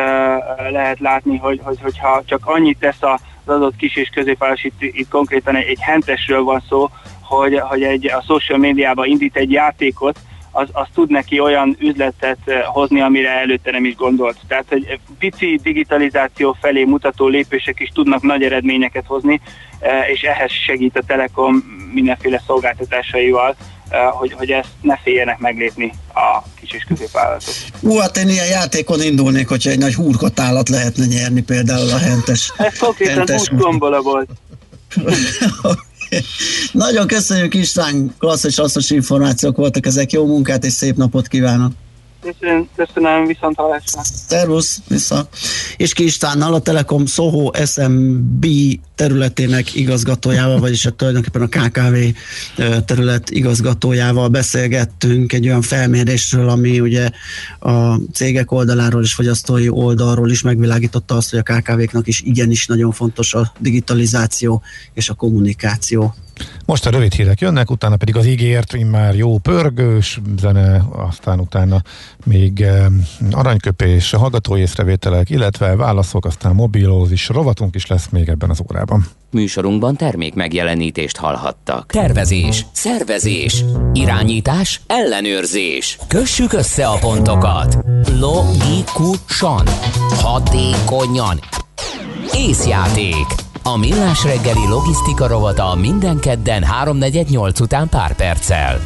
Speaker 14: lehet látni, hogy, hogy, hogyha csak annyit tesz az adott kis és középváros, itt, itt konkrétan egy, egy hentesről van szó, hogy, hogy egy, a social médiában indít egy játékot, az, az tud neki olyan üzletet eh, hozni, amire előtte nem is gondolt. Tehát egy pici digitalizáció felé mutató lépések is tudnak nagy eredményeket hozni, eh, és ehhez segít a Telekom mindenféle szolgáltatásaival, Eh, hogy, hogy ezt ne féljenek meglépni a kis és középvállalatok.
Speaker 2: Ú, hát én ilyen játékon indulnék, hogyha egy nagy hurkatállat lehetne nyerni például a hentes.
Speaker 14: Ez konkrétan tombola volt.
Speaker 2: Nagyon köszönjük István, klassz és hasznos információk voltak ezek, jó munkát és szép napot kívánok!
Speaker 14: Köszönöm, köszönöm viszont hallásra.
Speaker 2: Szervusz, vissza. És ki Istvánnal a Telekom Soho SMB területének igazgatójával, vagyis a tulajdonképpen a KKV terület igazgatójával beszélgettünk egy olyan felmérésről, ami ugye a cégek oldaláról és fogyasztói oldalról is megvilágította azt, hogy a KKV-knak is igenis nagyon fontos a digitalizáció és a kommunikáció.
Speaker 1: Most a rövid hírek jönnek, utána pedig az ígért, már jó pörgős zene, aztán utána még aranyköpés, hallgatói észrevételek, illetve válaszok, aztán mobilózis, rovatunk is lesz még ebben az órában.
Speaker 3: Műsorunkban termék megjelenítést hallhattak. Tervezés, szervezés, irányítás, ellenőrzés. Kössük össze a pontokat. Logikusan, hatékonyan. Észjáték. A Millás reggeli logisztika rovata minden kedden 3.48 után pár perccel.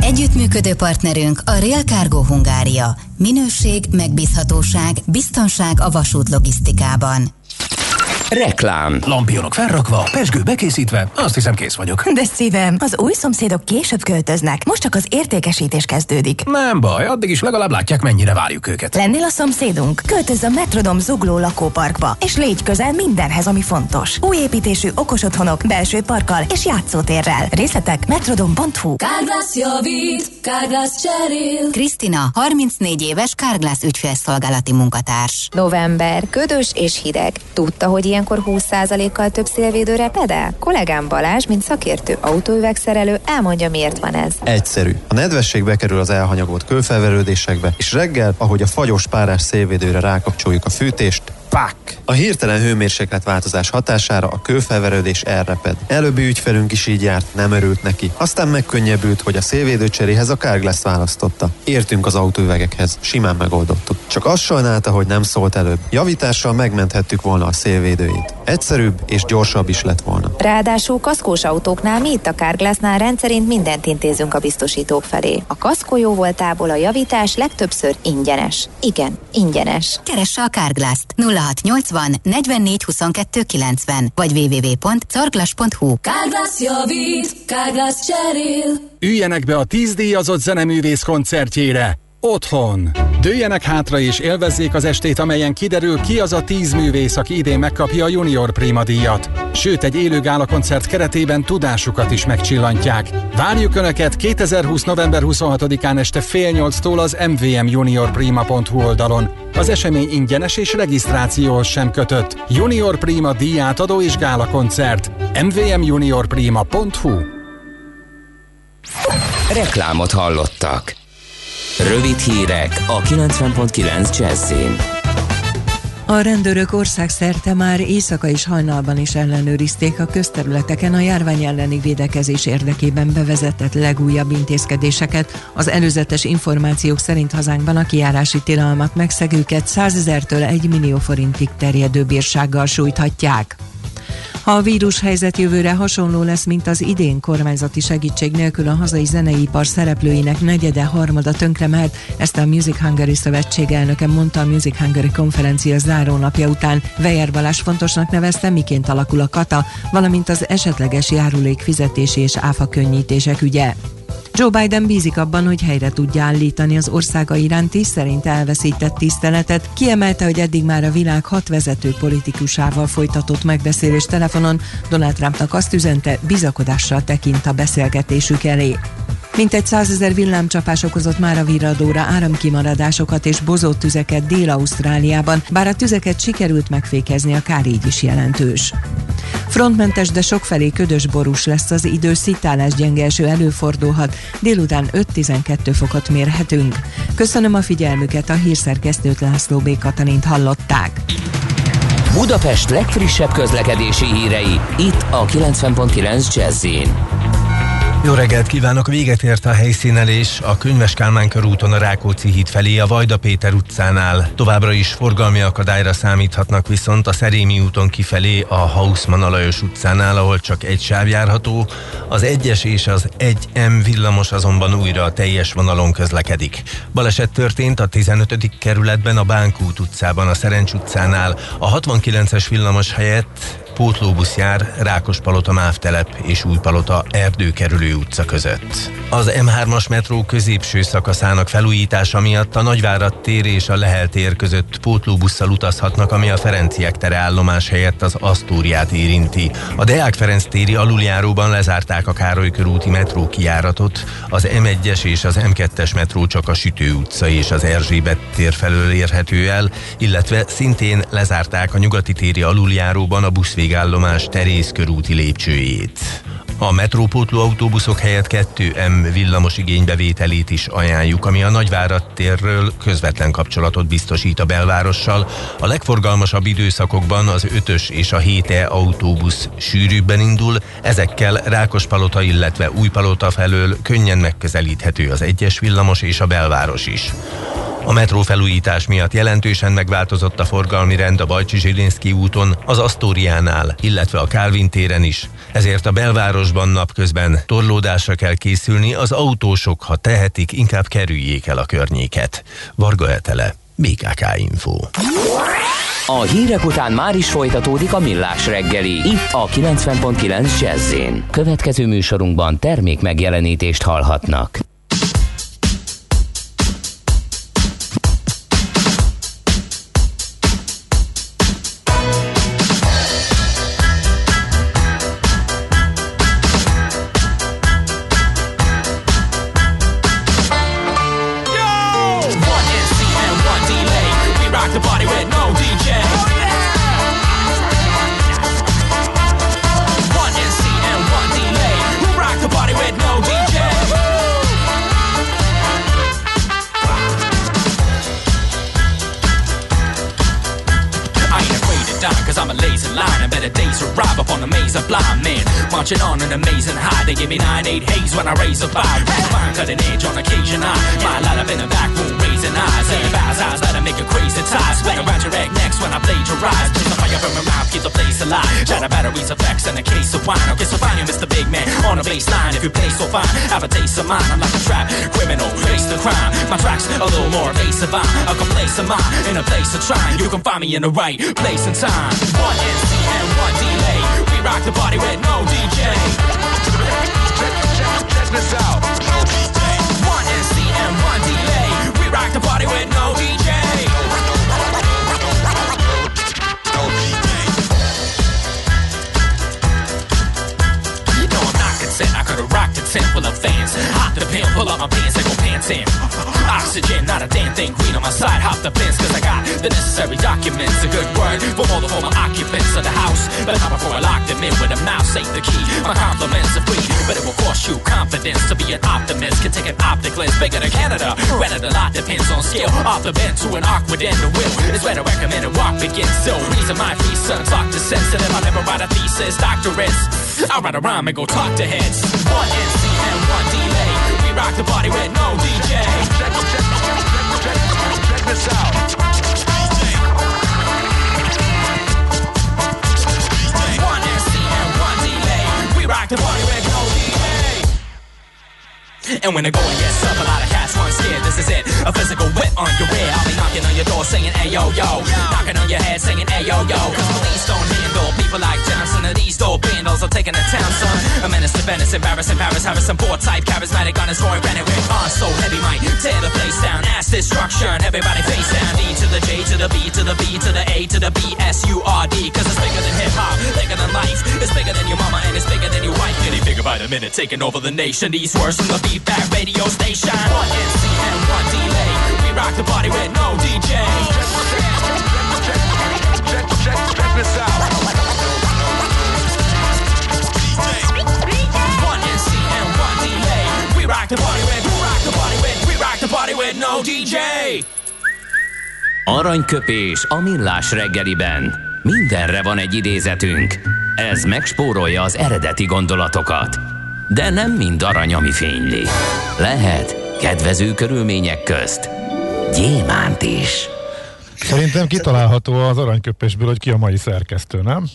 Speaker 13: Együttműködő partnerünk a Real Cargo Hungária. Minőség, megbízhatóság, biztonság a vasút logisztikában.
Speaker 3: Reklám.
Speaker 15: Lampionok felrakva, pesgő bekészítve, azt hiszem kész vagyok.
Speaker 16: De szívem, az új szomszédok később költöznek, most csak az értékesítés kezdődik.
Speaker 15: Nem baj, addig is legalább látják, mennyire várjuk őket.
Speaker 16: Lennél a szomszédunk? Költöz a Metrodom zugló lakóparkba, és légy közel mindenhez, ami fontos. Új építésű okos otthonok, belső parkkal és játszótérrel. Részletek metrodom.hu
Speaker 13: Kárglász javít, Kárglász cserél. Krisztina, 34 éves Kárglász ügyfélszolgálati munkatárs.
Speaker 17: November, ködös és hideg. Tudta, hogy ilyen ilyenkor 20%-kal több szélvédőre pedál? Kollégám Balázs, mint szakértő autóüvegszerelő, elmondja, miért van ez.
Speaker 18: Egyszerű. A nedvesség bekerül az elhanyagolt kőfelverődésekbe, és reggel, ahogy a fagyos párás szélvédőre rákapcsoljuk a fűtést, Pák! A hirtelen hőmérséklet változás hatására a kőfelverődés elreped. Előbbi ügyfelünk is így járt, nem örült neki. Aztán megkönnyebbült, hogy a szélvédőcseréhez a Carglass választotta. Értünk az autóüvegekhez, simán megoldottuk. Csak azt sajnálta, hogy nem szólt előbb. Javítással megmenthettük volna a szélvédőjét. Egyszerűbb és gyorsabb is lett volna.
Speaker 17: Ráadásul kaszkós autóknál mi itt a Carglassnál rendszerint mindent intézünk a biztosítók felé. A kaszkó jó voltából a javítás legtöbbször ingyenes. Igen, ingyenes.
Speaker 13: Keresse a Carglass-t 0680 44 22 90 vagy www.carglass.hu
Speaker 19: Carglass javít, Carglass cserél.
Speaker 20: Üljenek be a 10 díjazott zeneművész koncertjére Otthon. Dőjenek hátra és élvezzék az estét, amelyen kiderül ki az a tíz művész, aki idén megkapja a Junior Prima díjat. Sőt, egy élő koncert keretében tudásukat is megcsillantják. Várjuk Önöket 2020. november 26-án este fél nyolctól az mvmjuniorprima.hu oldalon. Az esemény ingyenes és regisztrációhoz sem kötött. Junior Prima díjátadó és koncert. mvmjuniorprima.hu
Speaker 3: Reklámot hallottak. Rövid hírek a 90.9 Jazzin.
Speaker 10: A rendőrök országszerte már éjszaka és hajnalban is ellenőrizték a közterületeken a járvány elleni védekezés érdekében bevezetett legújabb intézkedéseket. Az előzetes információk szerint hazánkban a kiárási tilalmat megszegőket 100 ezertől 1 millió forintig terjedő bírsággal sújthatják. Ha a vírus helyzet jövőre hasonló lesz, mint az idén kormányzati segítség nélkül a hazai zeneipar szereplőinek negyede, harmada tönkre mehet, ezt a Music Hungary Szövetség elnöke mondta a Music Hungary konferencia zárónapja után. Vejer Balázs fontosnak nevezte, miként alakul a kata, valamint az esetleges járulék fizetési és áfa könnyítések ügye. Joe Biden bízik abban, hogy helyre tudja állítani az országa iránti szerint elveszített tiszteletet. Kiemelte, hogy eddig már a világ hat vezető politikusával folytatott megbeszélés telefonon Donald Trumpnak azt üzente, bizakodással tekint a beszélgetésük elé. Mintegy százezer villámcsapás okozott már a virradóra áramkimaradásokat és bozott tüzeket Dél-Ausztráliában, bár a tüzeket sikerült megfékezni, a kár így is jelentős. Frontmentes, de sokfelé ködös borús lesz az idő, szitálás gyenge eső előfordulhat, délután 5-12 fokot mérhetünk. Köszönöm a figyelmüket, a hírszerkesztőt László B. Katalint hallották.
Speaker 3: Budapest legfrissebb közlekedési hírei, itt a 90.9 jazz
Speaker 21: jó reggelt kívánok! Véget ért a helyszínelés a Könyves Kálmán körúton a Rákóczi híd felé a Vajda Péter utcánál. Továbbra is forgalmi akadályra számíthatnak viszont a Szerémi úton kifelé a Hausmann Alajos utcánál, ahol csak egy sáv járható. Az 1-es és az 1M villamos azonban újra a teljes vonalon közlekedik. Baleset történt a 15. kerületben a Bánkút utcában, a Szerencs utcánál. A 69-es villamos helyett pótlóbusz jár Rákospalota Mávtelep és Újpalota Erdőkerülő utca között. Az M3-as metró középső szakaszának felújítása miatt a Nagyvárad tér és a Lehel tér között pótlóbusszal utazhatnak, ami a Ferenciek tere állomás helyett az Asztóriát érinti. A Deák Ferenc téri aluljáróban lezárták a Károly körúti metró kijáratot, az M1-es és az M2-es metró csak a Sütő utca és az Erzsébet tér felől érhető el, illetve szintén lezárták a nyugati téri aluljáróban a buszvég végállomás Terész körúti lépcsőjét. A metrópótló autóbuszok helyett 2M villamos igénybevételét is ajánljuk, ami a Nagyvárad térről közvetlen kapcsolatot biztosít a belvárossal. A legforgalmasabb időszakokban az 5-ös és a 7E autóbusz sűrűbben indul, ezekkel Rákospalota, illetve Újpalota felől könnyen megközelíthető az egyes villamos és a belváros is. A metró felújítás miatt jelentősen megváltozott a forgalmi rend a Bajcsi Zsilinszki úton, az Asztóriánál, illetve a Kálvin téren is. Ezért a belvárosban napközben torlódásra kell készülni, az autósok, ha tehetik, inkább kerüljék el a környéket. Varga Etele, BKK Info.
Speaker 3: A hírek után már is folytatódik a millás reggeli, itt a 90.9 jazz Következő műsorunkban termék megjelenítést hallhatnak.
Speaker 22: They give me 9-8 haze when I raise a five. Fine cutting edge on occasion. I my light up in the back room, raising eyes. Saying bows eyes, let make a crazy tie. Split around your egg next when I plagiarize. There's the fire from my mouth, keep the place alive. Shatter batteries, effects, and a case of wine. I'll get so fine, you Mr. Big Man. On the baseline, if you play so fine, have a taste of mine. I'm like a trap criminal, face the crime. My tracks a little more evasive. I'm a complacent mind in a place of trying. You can find me in the right place and time. One NC and one delay. We rock the party with no DJ. Check this out. One NC one delay. We rock the party with no DJ. Tent full of fans. Hop the pin, pull up my pants, and go pants in. Oxygen, not a damn thing green on my side. Hop the fence, cause I got the necessary documents. A good word for all the former occupants of the house. But how before I lock them in with a mouse, ain't the key. My compliments are free, but it will cost you confidence to be an optimist. Can take an optic lens bigger than Canada. Whether the lot depends on skill. Off the bend to an awkward end, the will is where the recommended walk begins. So, reason my son, talk to sensitive. I never write a thesis, doctorates. I write a rhyme and go talk to heads. One is. We rock the party with no DJ. Check, check, check, check this out. One SC rock the party with no DJ. And when the going gets tough, a lot of cats weren't scared. This is it, a physical whip on your rear. I'll be knocking on your door saying, hey yo yo, knocking on your head saying, hey yo yo. Cause police don't handle people like Johnson and these dope bandals are taking the town, son. A menace to Venice, embarrassing Paris, Harrison, poor type, charismatic on his roaring Bennett on so heavy might tear the place down. Ass destruction, everybody face down. D to the J to the B to the B to the A to the B S U R D. Cause it's bigger than hip hop, bigger than life. It's bigger than your mama and it's bigger than your wife. Getting bigger by the minute, taking over the nation. These words from the feedback radio station. One NC and one delay. We rock the party with no DJ. Check this out. Rock the party with, we rock the party with, we rock the party with no DJ.
Speaker 3: Aranyköpés a millás reggeliben. Mindenre van egy idézetünk. Ez megspórolja az eredeti gondolatokat. De nem mind arany, ami fényli. Lehet kedvező körülmények közt gyémánt is.
Speaker 1: Szerintem kitalálható az aranyköpésből, hogy ki a mai szerkesztő, nem?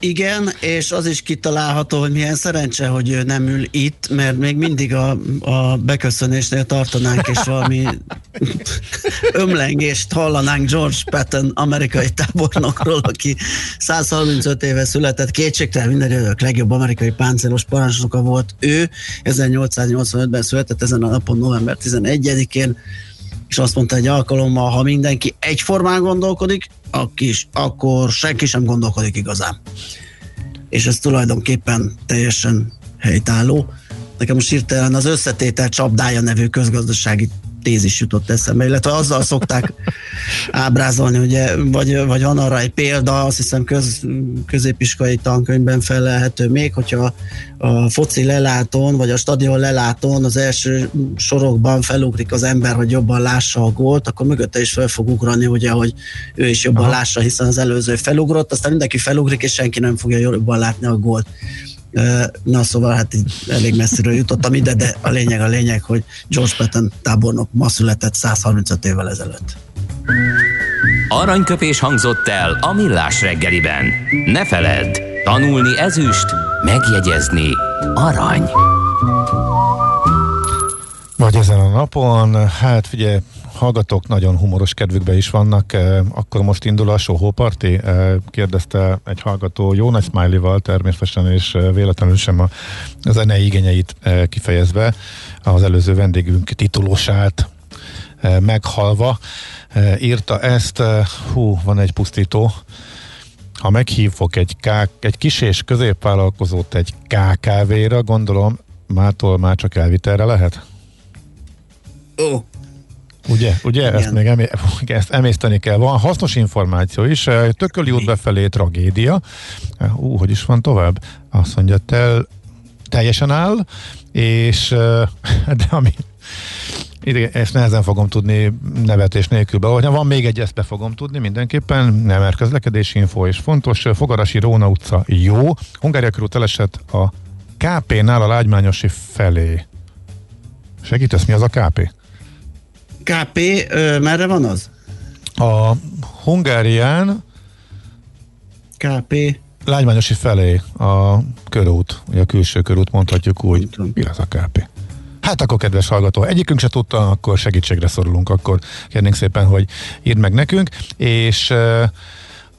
Speaker 2: Igen, és az is kitalálható, hogy milyen szerencse, hogy ő nem ül itt, mert még mindig a, a beköszönésnél tartanánk, és valami ömlengést hallanánk George Patton, amerikai tábornokról, aki 135 éve született, kétségtelen minden idők legjobb amerikai páncélos parancsnoka volt ő, 1885-ben született ezen a napon november 11-én, és azt mondta egy alkalommal, ha mindenki egyformán gondolkodik, akis, akkor senki sem gondolkodik igazán. És ez tulajdonképpen teljesen helytálló. Nekem most hirtelen az összetétel csapdája nevű közgazdasági tézis jutott eszembe, illetve azzal szokták ábrázolni, ugye, vagy, vagy van arra egy példa, azt hiszem köz, középiskolai tankönyvben felelhető még, hogyha a foci lelátón, vagy a stadion lelátón az első sorokban felugrik az ember, hogy jobban lássa a gólt, akkor mögötte is fel fog ugrani, ugye, hogy ő is jobban Aha. lássa, hiszen az előző felugrott, aztán mindenki felugrik, és senki nem fogja jobban látni a gólt. Na szóval hát így elég messziről jutottam ide, de a lényeg a lényeg, hogy George Patton tábornok ma született 135 évvel ezelőtt.
Speaker 3: Aranyköpés hangzott el a millás reggeliben. Ne feledd, tanulni ezüst, megjegyezni arany.
Speaker 1: Vagy ezen a napon, hát figyelj, hallgatók nagyon humoros kedvükbe is vannak. Akkor most indul a Soho Party? Kérdezte egy hallgató jó nagy smiley-val természetesen, és véletlenül sem a zenei igényeit kifejezve az előző vendégünk titulósát meghalva írta ezt, hú, van egy pusztító, ha meghívok egy, K, egy kis és középvállalkozót egy KKV-ra, gondolom mától már csak elvitelre lehet?
Speaker 2: Ó,
Speaker 1: Ugye, ugye ezt még emé- ezt emészteni kell. Van hasznos információ is. Tököli út befelé tragédia. Ú, hogy is van tovább? Azt mondja, tel, teljesen áll, és de ami ide, ezt nehezen fogom tudni nevetés nélkül beolvasni. Van még egy, ezt be fogom tudni mindenképpen, nem mert közlekedési info is fontos. Fogarasi Róna utca jó. Hungária körül elesett a KP-nál a Lágymányosi felé. Segítesz, mi az a KP?
Speaker 2: KP, ö, merre van az?
Speaker 1: A Hungárián
Speaker 2: KP
Speaker 1: Lágymányosi felé a körút, vagy a külső körút, mondhatjuk úgy. Mi az a KP? Hát akkor, kedves hallgató, egyikünk se tudta, akkor segítségre szorulunk, akkor kérnénk szépen, hogy írd meg nekünk, és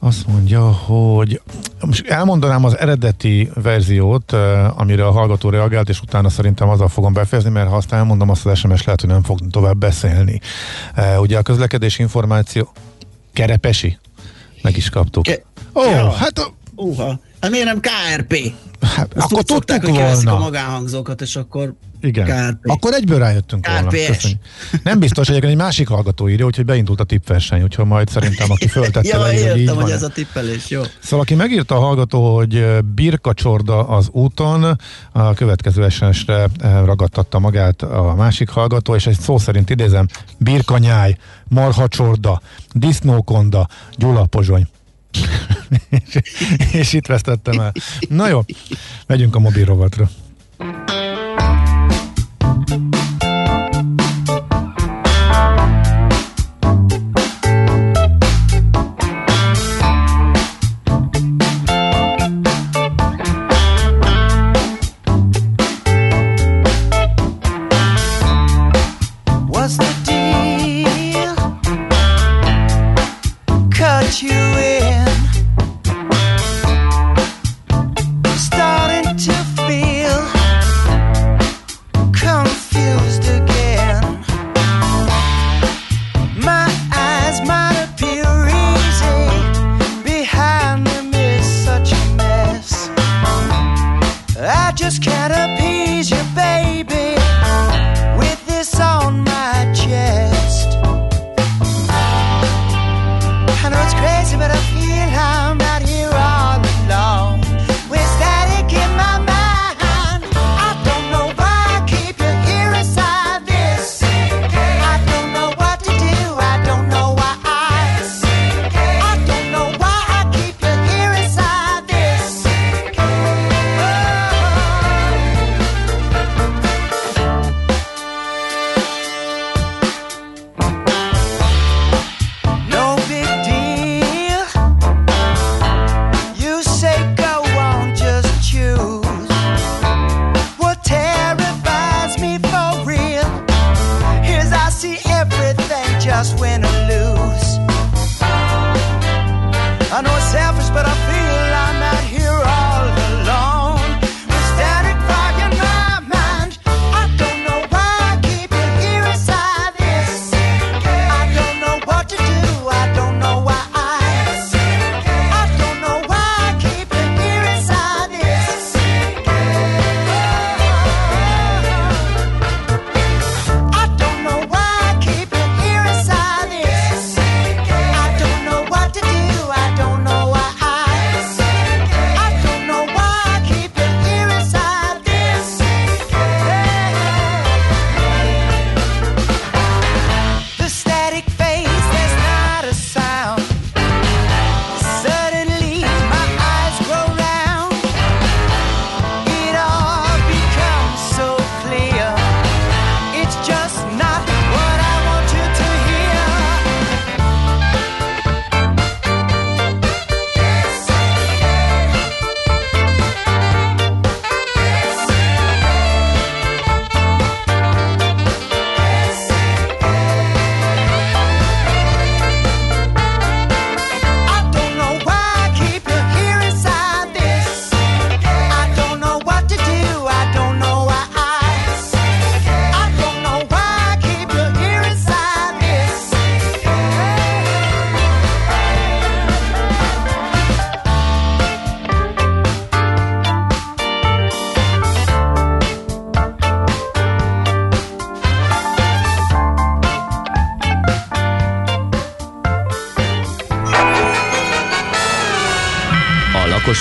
Speaker 1: azt mondja, hogy most elmondanám az eredeti verziót, amire a hallgató reagált, és utána szerintem azzal fogom befejezni, mert ha azt elmondom, azt az SMS lehet, hogy nem fog tovább beszélni. Ugye a közlekedés információ Kerepesi? Meg is kaptuk.
Speaker 2: Ke-
Speaker 1: Ó,
Speaker 2: Ja.
Speaker 1: hát
Speaker 2: Uha, hát miért nem KRP?
Speaker 1: Hát,
Speaker 2: Azt
Speaker 1: akkor tudtuk
Speaker 2: hogy
Speaker 1: volna.
Speaker 2: a magánhangzókat, és akkor
Speaker 1: Igen.
Speaker 2: KRP.
Speaker 1: Akkor egyből rájöttünk volna.
Speaker 2: KPS.
Speaker 1: Köszönjük. Nem biztos, hogy egy másik hallgató írja, úgyhogy beindult a tippverseny, úgyhogy majd szerintem, aki föltette
Speaker 2: ja,
Speaker 1: le, hogy így
Speaker 2: értem,
Speaker 1: van.
Speaker 2: hogy ez a tippelés, jó.
Speaker 1: Szóval aki megírta a hallgató, hogy ö, birkacsorda az úton, a következő ö, ragadtatta magát a másik hallgató, és egy szó szerint idézem, birkanyáj, marhacsorda, disznókonda, Gyula Pozsony. És, és itt vesztettem el. Na jó, megyünk a mobil rovatra.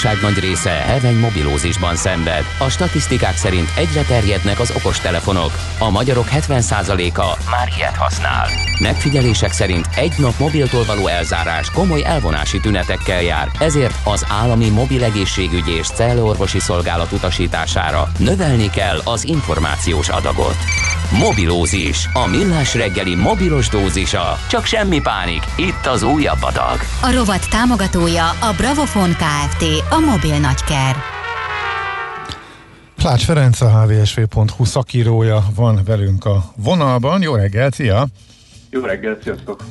Speaker 3: Lakosság nagy része heveny mobilózisban szenved. A statisztikák szerint egyre terjednek az okostelefonok. A magyarok 70%-a már ilyet használ. Megfigyelések szerint egy nap mobiltól való elzárás komoly elvonási tünetekkel jár, ezért az állami mobil egészségügyi és cellorvosi szolgálat utasítására növelni kell az információs adagot. Mobilózis, a millás reggeli mobilos dózisa. Csak semmi pánik, itt az újabb adag.
Speaker 13: A rovat támogatója a Bravofon Kft. A mobil nagyker.
Speaker 1: Klács Ferenc, a hvsv.hu szakírója van velünk a vonalban. Jó reggelt, szia!
Speaker 23: Jó reggelt, sziasztok!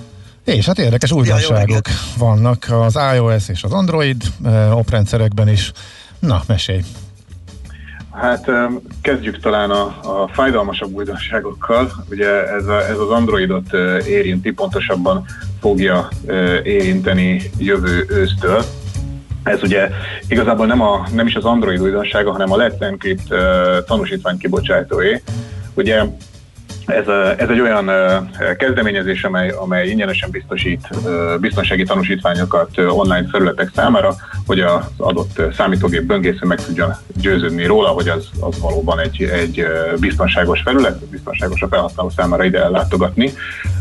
Speaker 1: És hát érdekes újdonságok vannak az iOS és az Android eh, oprendszerekben is. Na, mesélj!
Speaker 23: Hát kezdjük talán a, a fájdalmasabb újdonságokkal. Ugye ez, a, ez az Androidot eh, érinti, pontosabban fogja érinteni jövő ősztől. Ez ugye igazából nem, a, nem is az Android újdonsága, hanem a Let's Encrypt tanúsítvány kibocsátóé. Ugye ez, ez egy olyan kezdeményezés, amely, amely ingyenesen biztosít biztonsági tanúsítványokat online felületek számára, hogy az adott számítógép böngésző meg tudjon győződni róla, hogy az, az valóban egy, egy biztonságos felület, biztonságos a felhasználó számára ide ellátogatni.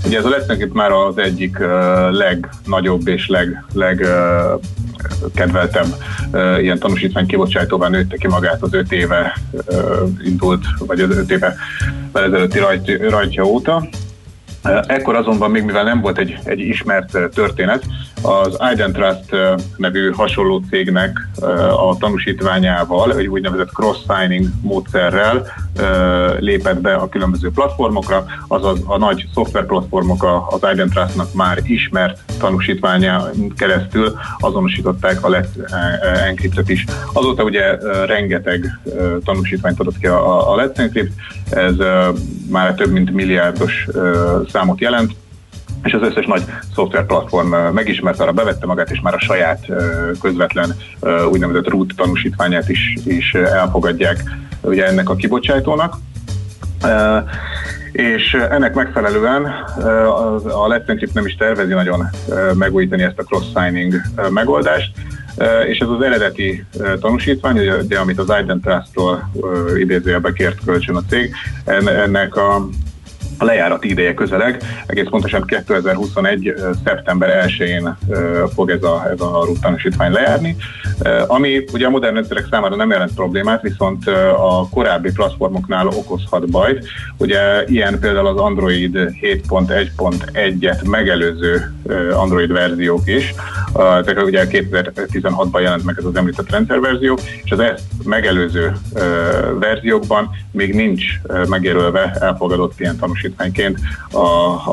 Speaker 23: Ugye ez a Encrypt már az egyik legnagyobb és leg, leg uh, ilyen tanúsítvány kibocsátóvá nőtte ki magát az öt éve indult, vagy az öt éve ezelőtti rajt, rajtja óta. Ekkor azonban még mivel nem volt egy, egy ismert történet, az Identrust nevű hasonló cégnek a tanúsítványával, egy úgynevezett cross-signing módszerrel lépett be a különböző platformokra, azaz a nagy szoftverplatformok az Identrustnak már ismert tanúsítványán keresztül azonosították a Let's uh, Encryptet is. Azóta ugye rengeteg tanúsítványt adott ki a, Let's Encrypt, ez már több mint milliárdos számot jelent, és az összes nagy szoftverplatform megismerte, arra bevette magát, és már a saját közvetlen úgynevezett root tanúsítványát is, is elfogadják ugye ennek a kibocsátónak. És ennek megfelelően a- Let's Encrypt nem is tervezi nagyon megújítani ezt a cross-signing megoldást, és ez az eredeti tanúsítvány, ugye, amit az Identrust-tól ö, idézőjelbe kért kölcsön a cég, en- ennek a a lejárati ideje közeleg, egész pontosan 2021. ö, szeptember 1-én ö, fog ez a, ez a RUT tanúsítvány lejárni, ami ugye a modern rendszerek számára nem jelent problémát, viszont a korábbi platformoknál okozhat bajt. Ugye ilyen például az Android 7.1.1-et megelőző Android verziók is, tehát ugye 2016-ban jelent meg ez az említett rendszerverzió, és az ezt megelőző verziókban még nincs megjelölve elfogadott ilyen tanúsítványként a,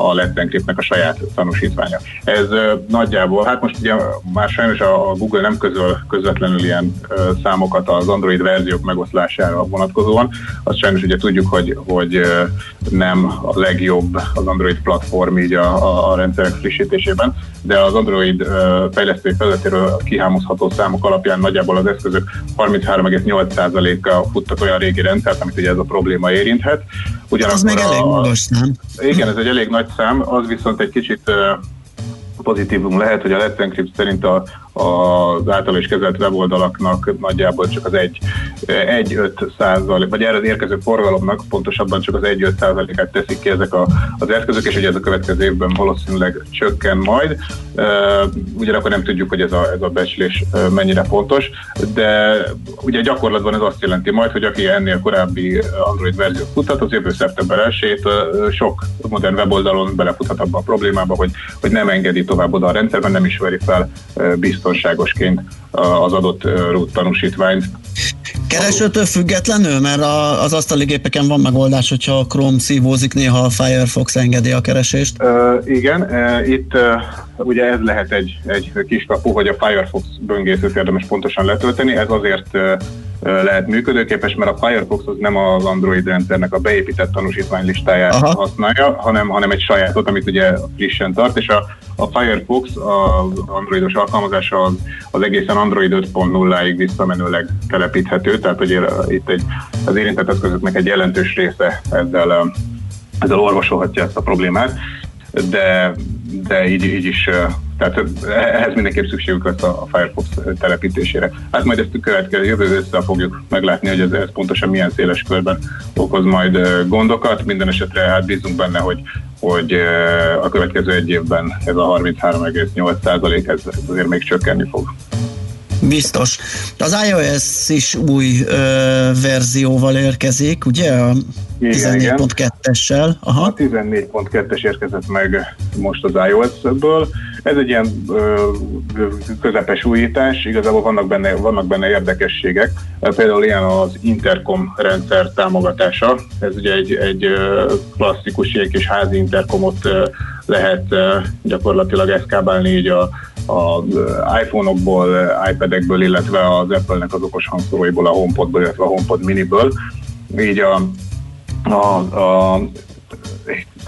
Speaker 23: a Let's Encryptnek a saját tanúsítványa. Ez nagyjából, hát most ugye már sajnos a, Google nem közöl közvetlenül ilyen számokat az Android verziók megoszlására vonatkozóan, azt sajnos ugye tudjuk, hogy, hogy nem a legjobb az Android platform így a, a, a rendszerek frissítésében, de az Android fejlesztői felületéről kihámozható számok alapján nagyjából az eszközök 33,8%-a futtak olyan régi rendszert, amit ugye ez a probléma érinthet.
Speaker 2: Az még elég magas szám.
Speaker 23: Igen, ez egy elég nagy szám, az viszont egy kicsit pozitívum lehet, hogy a Let's Encrypt szerint a, az által is kezelt weboldalaknak nagyjából csak az 1-5 százalék, vagy erre az érkező forgalomnak pontosabban csak az 1-5 százalékát teszik ki ezek a, az eszközök, és ugye ez a következő évben valószínűleg csökken majd. Ugyanakkor nem tudjuk, hogy ez a, ez a becslés mennyire pontos, de ugye gyakorlatban ez azt jelenti majd, hogy aki ennél korábbi Android verziót futhat, az jövő szeptember 1 sok modern weboldalon belefuthat abba a problémába, hogy, hogy nem engedi tovább oda a rendszerben, nem ismeri fel uh, biztonságosként az adott uh, root tanúsítványt.
Speaker 2: Keresőtől függetlenül, mert az asztali gépeken van megoldás, hogyha a Chrome szívózik, néha a Firefox engedi a keresést.
Speaker 23: Uh, igen, uh, itt ugye ez lehet egy, egy kis kapu, hogy a Firefox böngészőt érdemes pontosan letölteni, ez azért lehet működőképes, mert a Firefox az nem az Android rendszernek a beépített tanúsítvány listáját Aha. használja, hanem, hanem egy sajátot, amit ugye frissen tart, és a, a Firefox, az androidos alkalmazása az, az egészen Android 5.0-ig visszamenőleg telepíthető, tehát hogy itt egy, az érintett eszközöknek egy jelentős része ezzel, ezzel orvosolhatja ezt a problémát, de, de így, így is tehát ehhez mindenképp szükségük lesz a Firefox telepítésére. Hát majd ezt a következő jövő össze fogjuk meglátni, hogy ez, ez pontosan milyen széles körben okoz majd gondokat. Minden esetre hát bízunk benne, hogy, hogy a következő egy évben ez a 33,8 ez, ez azért még csökkenni fog.
Speaker 2: Biztos. Az iOS is új ö, verzióval érkezik, ugye? A 14.2-essel.
Speaker 23: Aha. A 14.2-es érkezett meg most az iOS-ből. Ez egy ilyen ö, közepes újítás, igazából vannak benne, vannak benne érdekességek. Például ilyen az Intercom rendszer támogatása. Ez ugye egy, egy klasszikus ilyen kis házi interkomot lehet gyakorlatilag eszkábálni így a, a iPhone-okból, iPad-ekből, illetve az Apple-nek az okos hangszoróiból, a HomePodból, illetve a HomePod miniből. Így a, a, a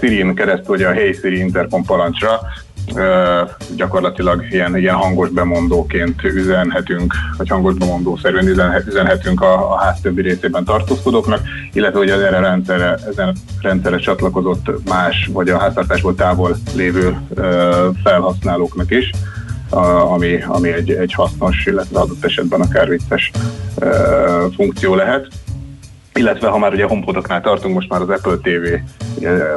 Speaker 23: Siri-n keresztül, ugye a Hey Siri intercom parancsra gyakorlatilag ilyen, ilyen hangos bemondóként üzenhetünk, vagy hangos bemondószerűen üzenhetünk a, a ház többi részében tartózkodóknak, illetve hogy az erre rendszerre, ezen rendszerre csatlakozott más, vagy a háztartásból távol lévő felhasználóknak is, ami, ami egy, egy hasznos, illetve adott esetben akár vicces funkció lehet illetve ha már ugye HomePodoknál tartunk, most már az Apple TV,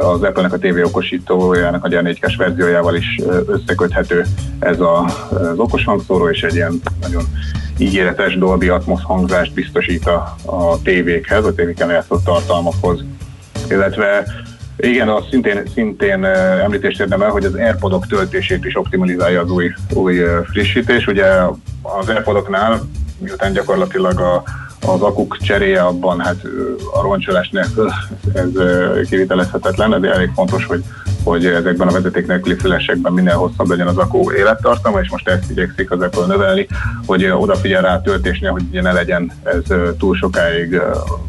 Speaker 23: az Apple-nek a TV okosítójának a 4K verziójával is összeköthető ez a, az okos hangszóró, és egy ilyen nagyon ígéretes Dolby Atmos hangzást biztosít a, a tévékhez, a tévéken játszott tartalmakhoz. Illetve igen, az szintén, szintén említést érdemel, hogy az AirPodok töltését is optimalizálja az új, új frissítés. Ugye az AirPodoknál, miután gyakorlatilag a az akuk cseréje abban hát a roncsolás nélkül ez kivitelezhetetlen, de elég fontos, hogy, hogy ezekben a vezeték nélküli fülesekben minél hosszabb legyen az akku élettartama, és most ezt igyekszik az Apple növelni, hogy odafigyel rá a töltésnél, hogy ugye ne legyen ez túl sokáig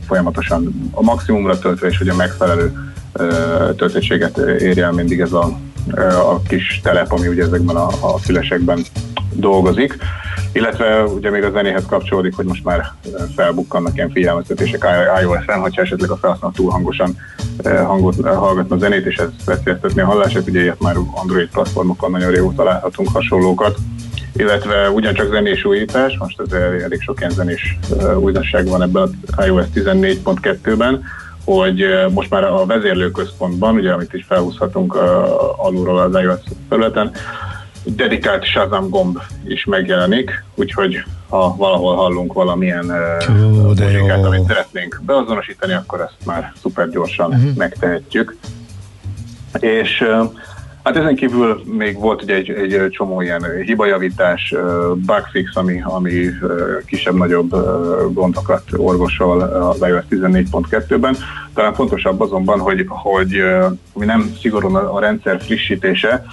Speaker 23: folyamatosan a maximumra töltve, és hogy a megfelelő töltöttséget érje el mindig ez a, a kis telep, ami ugye ezekben a, a fülesekben dolgozik. Illetve ugye még a zenéhez kapcsolódik, hogy most már felbukkannak ilyen figyelmeztetések iOS-en, hogyha esetleg a felhasználó túl hangosan hangot, hallgatna a zenét, és ez veszélyeztetni a hallását, ugye ilyet már Android platformokon nagyon régóta láthatunk hasonlókat. Illetve ugyancsak zenés újítás, most ez elég sok ilyen zenés újdonság van ebben a iOS 14.2-ben, hogy most már a vezérlőközpontban, ugye amit is felhúzhatunk alulról az iOS felületen, dedikált Shazam gomb is megjelenik, úgyhogy ha valahol hallunk valamilyen
Speaker 1: Hú, de
Speaker 23: muzsikát,
Speaker 1: jó.
Speaker 23: amit szeretnénk beazonosítani, akkor ezt már szuper gyorsan
Speaker 1: Mhm.
Speaker 23: megtehetjük. És hát ezen kívül még volt ugye egy, egy csomó ilyen hibajavítás, bugfix, ami, ami kisebb-nagyobb gondokat orvosol az iOS 14.2-ben. Talán fontosabb azonban, hogy, hogy ami nem szigorúan a rendszer frissítése,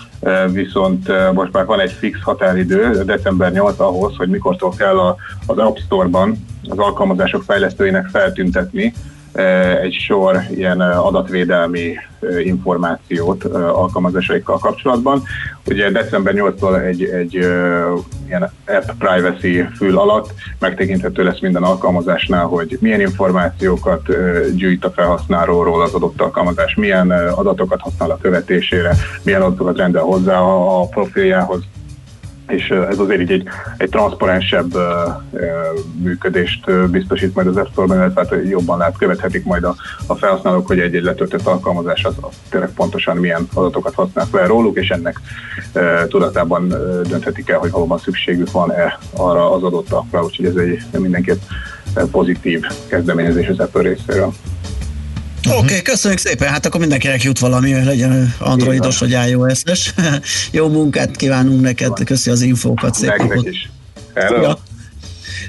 Speaker 23: viszont most már van egy fix határidő, december 8 ahhoz, hogy mikortól kell az App Store-ban az alkalmazások fejlesztőinek feltüntetni egy sor ilyen eh, adatvédelmi eh, információt eh, alkalmazásaikkal kapcsolatban. Ugye december 8-tól egy, egy eh, ilyen app privacy fül alatt megtekinthető lesz minden alkalmazásnál, hogy milyen információkat eh, gyűjt a felhasználóról az adott alkalmazás, milyen eh, adatokat használ a követésére, milyen adatokat rendel hozzá a profiljához, és ez azért így egy, egy transzparensebb működést biztosít majd az App Store-ban, illetve hát jobban lát, követhetik majd a, a felhasználók, hogy egy-egy letöltött alkalmazás az, az tényleg pontosan milyen adatokat használ fel róluk, és ennek ö, tudatában dönthetik el, hogy valóban szükségük van-e arra az adott appra, úgyhogy ez egy mindenképp pozitív kezdeményezés az Apple részéről.
Speaker 2: Oké, okay, köszönjük szépen, hát akkor mindenkinek jut valami, hogy legyen androidos vagy iOS-es. Jó munkát kívánunk neked, köszi az infókat, szép
Speaker 23: Nektek
Speaker 2: napot.
Speaker 23: is. Hello.
Speaker 2: Ja.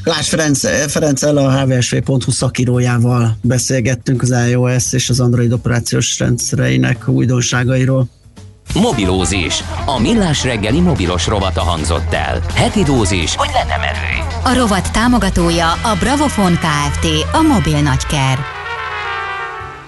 Speaker 2: Lász Ferenc, Ferenccel a hvsv.hu szakírójával beszélgettünk az iOS és az Android operációs rendszereinek újdonságairól.
Speaker 3: Mobilózis. A millás reggeli mobilos rovata hangzott el. Heti dózis, hogy lenne merő.
Speaker 13: A rovat támogatója a Bravofon Kft. A mobil nagyker.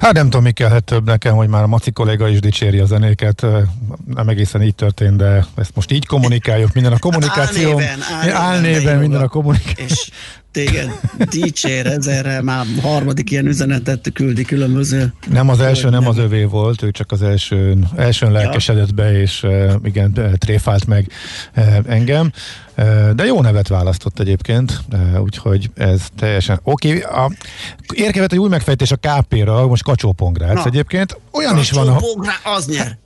Speaker 1: Hát nem tudom, mi kellhet több nekem, hogy már a Maci kolléga is dicséri a zenéket. Nem egészen így történt, de ezt most így kommunikáljuk. Minden a kommunikáció.
Speaker 2: Álnéven, álnéven
Speaker 1: álnéven minden a kommunikáció.
Speaker 2: És téged dicsér ezerre, már harmadik ilyen üzenetet küldi különböző.
Speaker 1: Nem az első, nem az övé volt, ő csak az elsőn, elsőn lelkesedett be, és igen, tréfált meg engem. De jó nevet választott egyébként, úgyhogy ez teljesen oké. Okay. Érkezett egy új megfejtés a KP-ra, most Kacsó-Pongrác
Speaker 2: Na.
Speaker 1: egyébként. Olyan is van, ha,
Speaker 2: Kacsó-Pongrá, az nyer.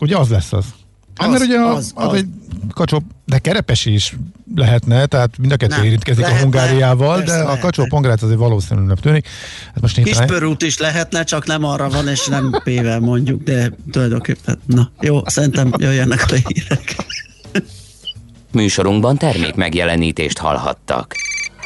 Speaker 1: ugye az lesz az. Hát,
Speaker 2: Az,
Speaker 1: mert ugye
Speaker 2: az,
Speaker 1: az, az,
Speaker 2: az
Speaker 1: egy kacsó, de kerepesi is lehetne, tehát mind a kettő
Speaker 2: Nem,
Speaker 1: érintkezik a
Speaker 2: lehetne,
Speaker 1: Hungáriával,
Speaker 2: persze
Speaker 1: de a
Speaker 2: lehetne.
Speaker 1: kacsó pongrác azért valószínűleg tűnik. Hát most
Speaker 2: Kis
Speaker 1: itt
Speaker 2: pörút is lehetne, csak nem arra van, és nem P-vel mondjuk, de tulajdonképpen, na jó, szerintem jöjjenek a hírek.
Speaker 3: Műsorunkban termék megjelenítést hallhattak.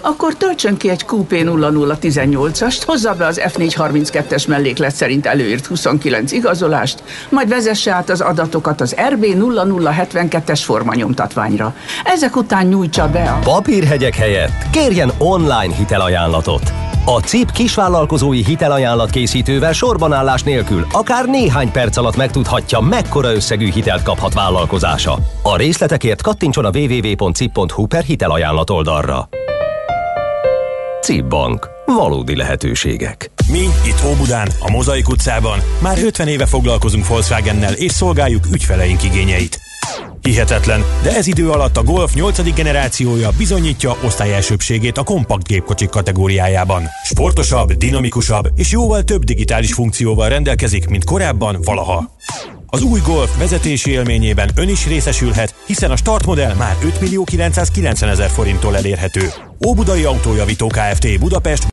Speaker 24: Akkor töltsön ki egy QP 0018-ast, hozza be az F432-es melléklet szerint előírt 29 igazolást, majd vezesse át az adatokat az RB 0072-es formanyomtatványra. Ezek után nyújtsa be a...
Speaker 25: Papírhegyek helyett kérjen online hitelajánlatot. A CIP kisvállalkozói hitelajánlat készítővel sorbanállás nélkül akár néhány perc alatt megtudhatja, mekkora összegű hitelt kaphat vállalkozása. A részletekért kattintson a www.cip.hu per hitelajánlat oldalra. CIP Bank. Valódi lehetőségek.
Speaker 26: Mi itt Óbudán, a Mozaik utcában már 50 éve foglalkozunk Volkswagennel és szolgáljuk ügyfeleink igényeit. Hihetetlen, de ez idő alatt a Golf 8. generációja bizonyítja osztályelsőbségét a kompakt gépkocsik kategóriájában. Sportosabb, dinamikusabb és jóval több digitális funkcióval rendelkezik, mint korábban valaha. Az új Golf vezetési élményében ön is részesülhet, hiszen a startmodell már 5 millió 990 ezer forinttól elérhető. Óbudai Autójavító Kft. Budapest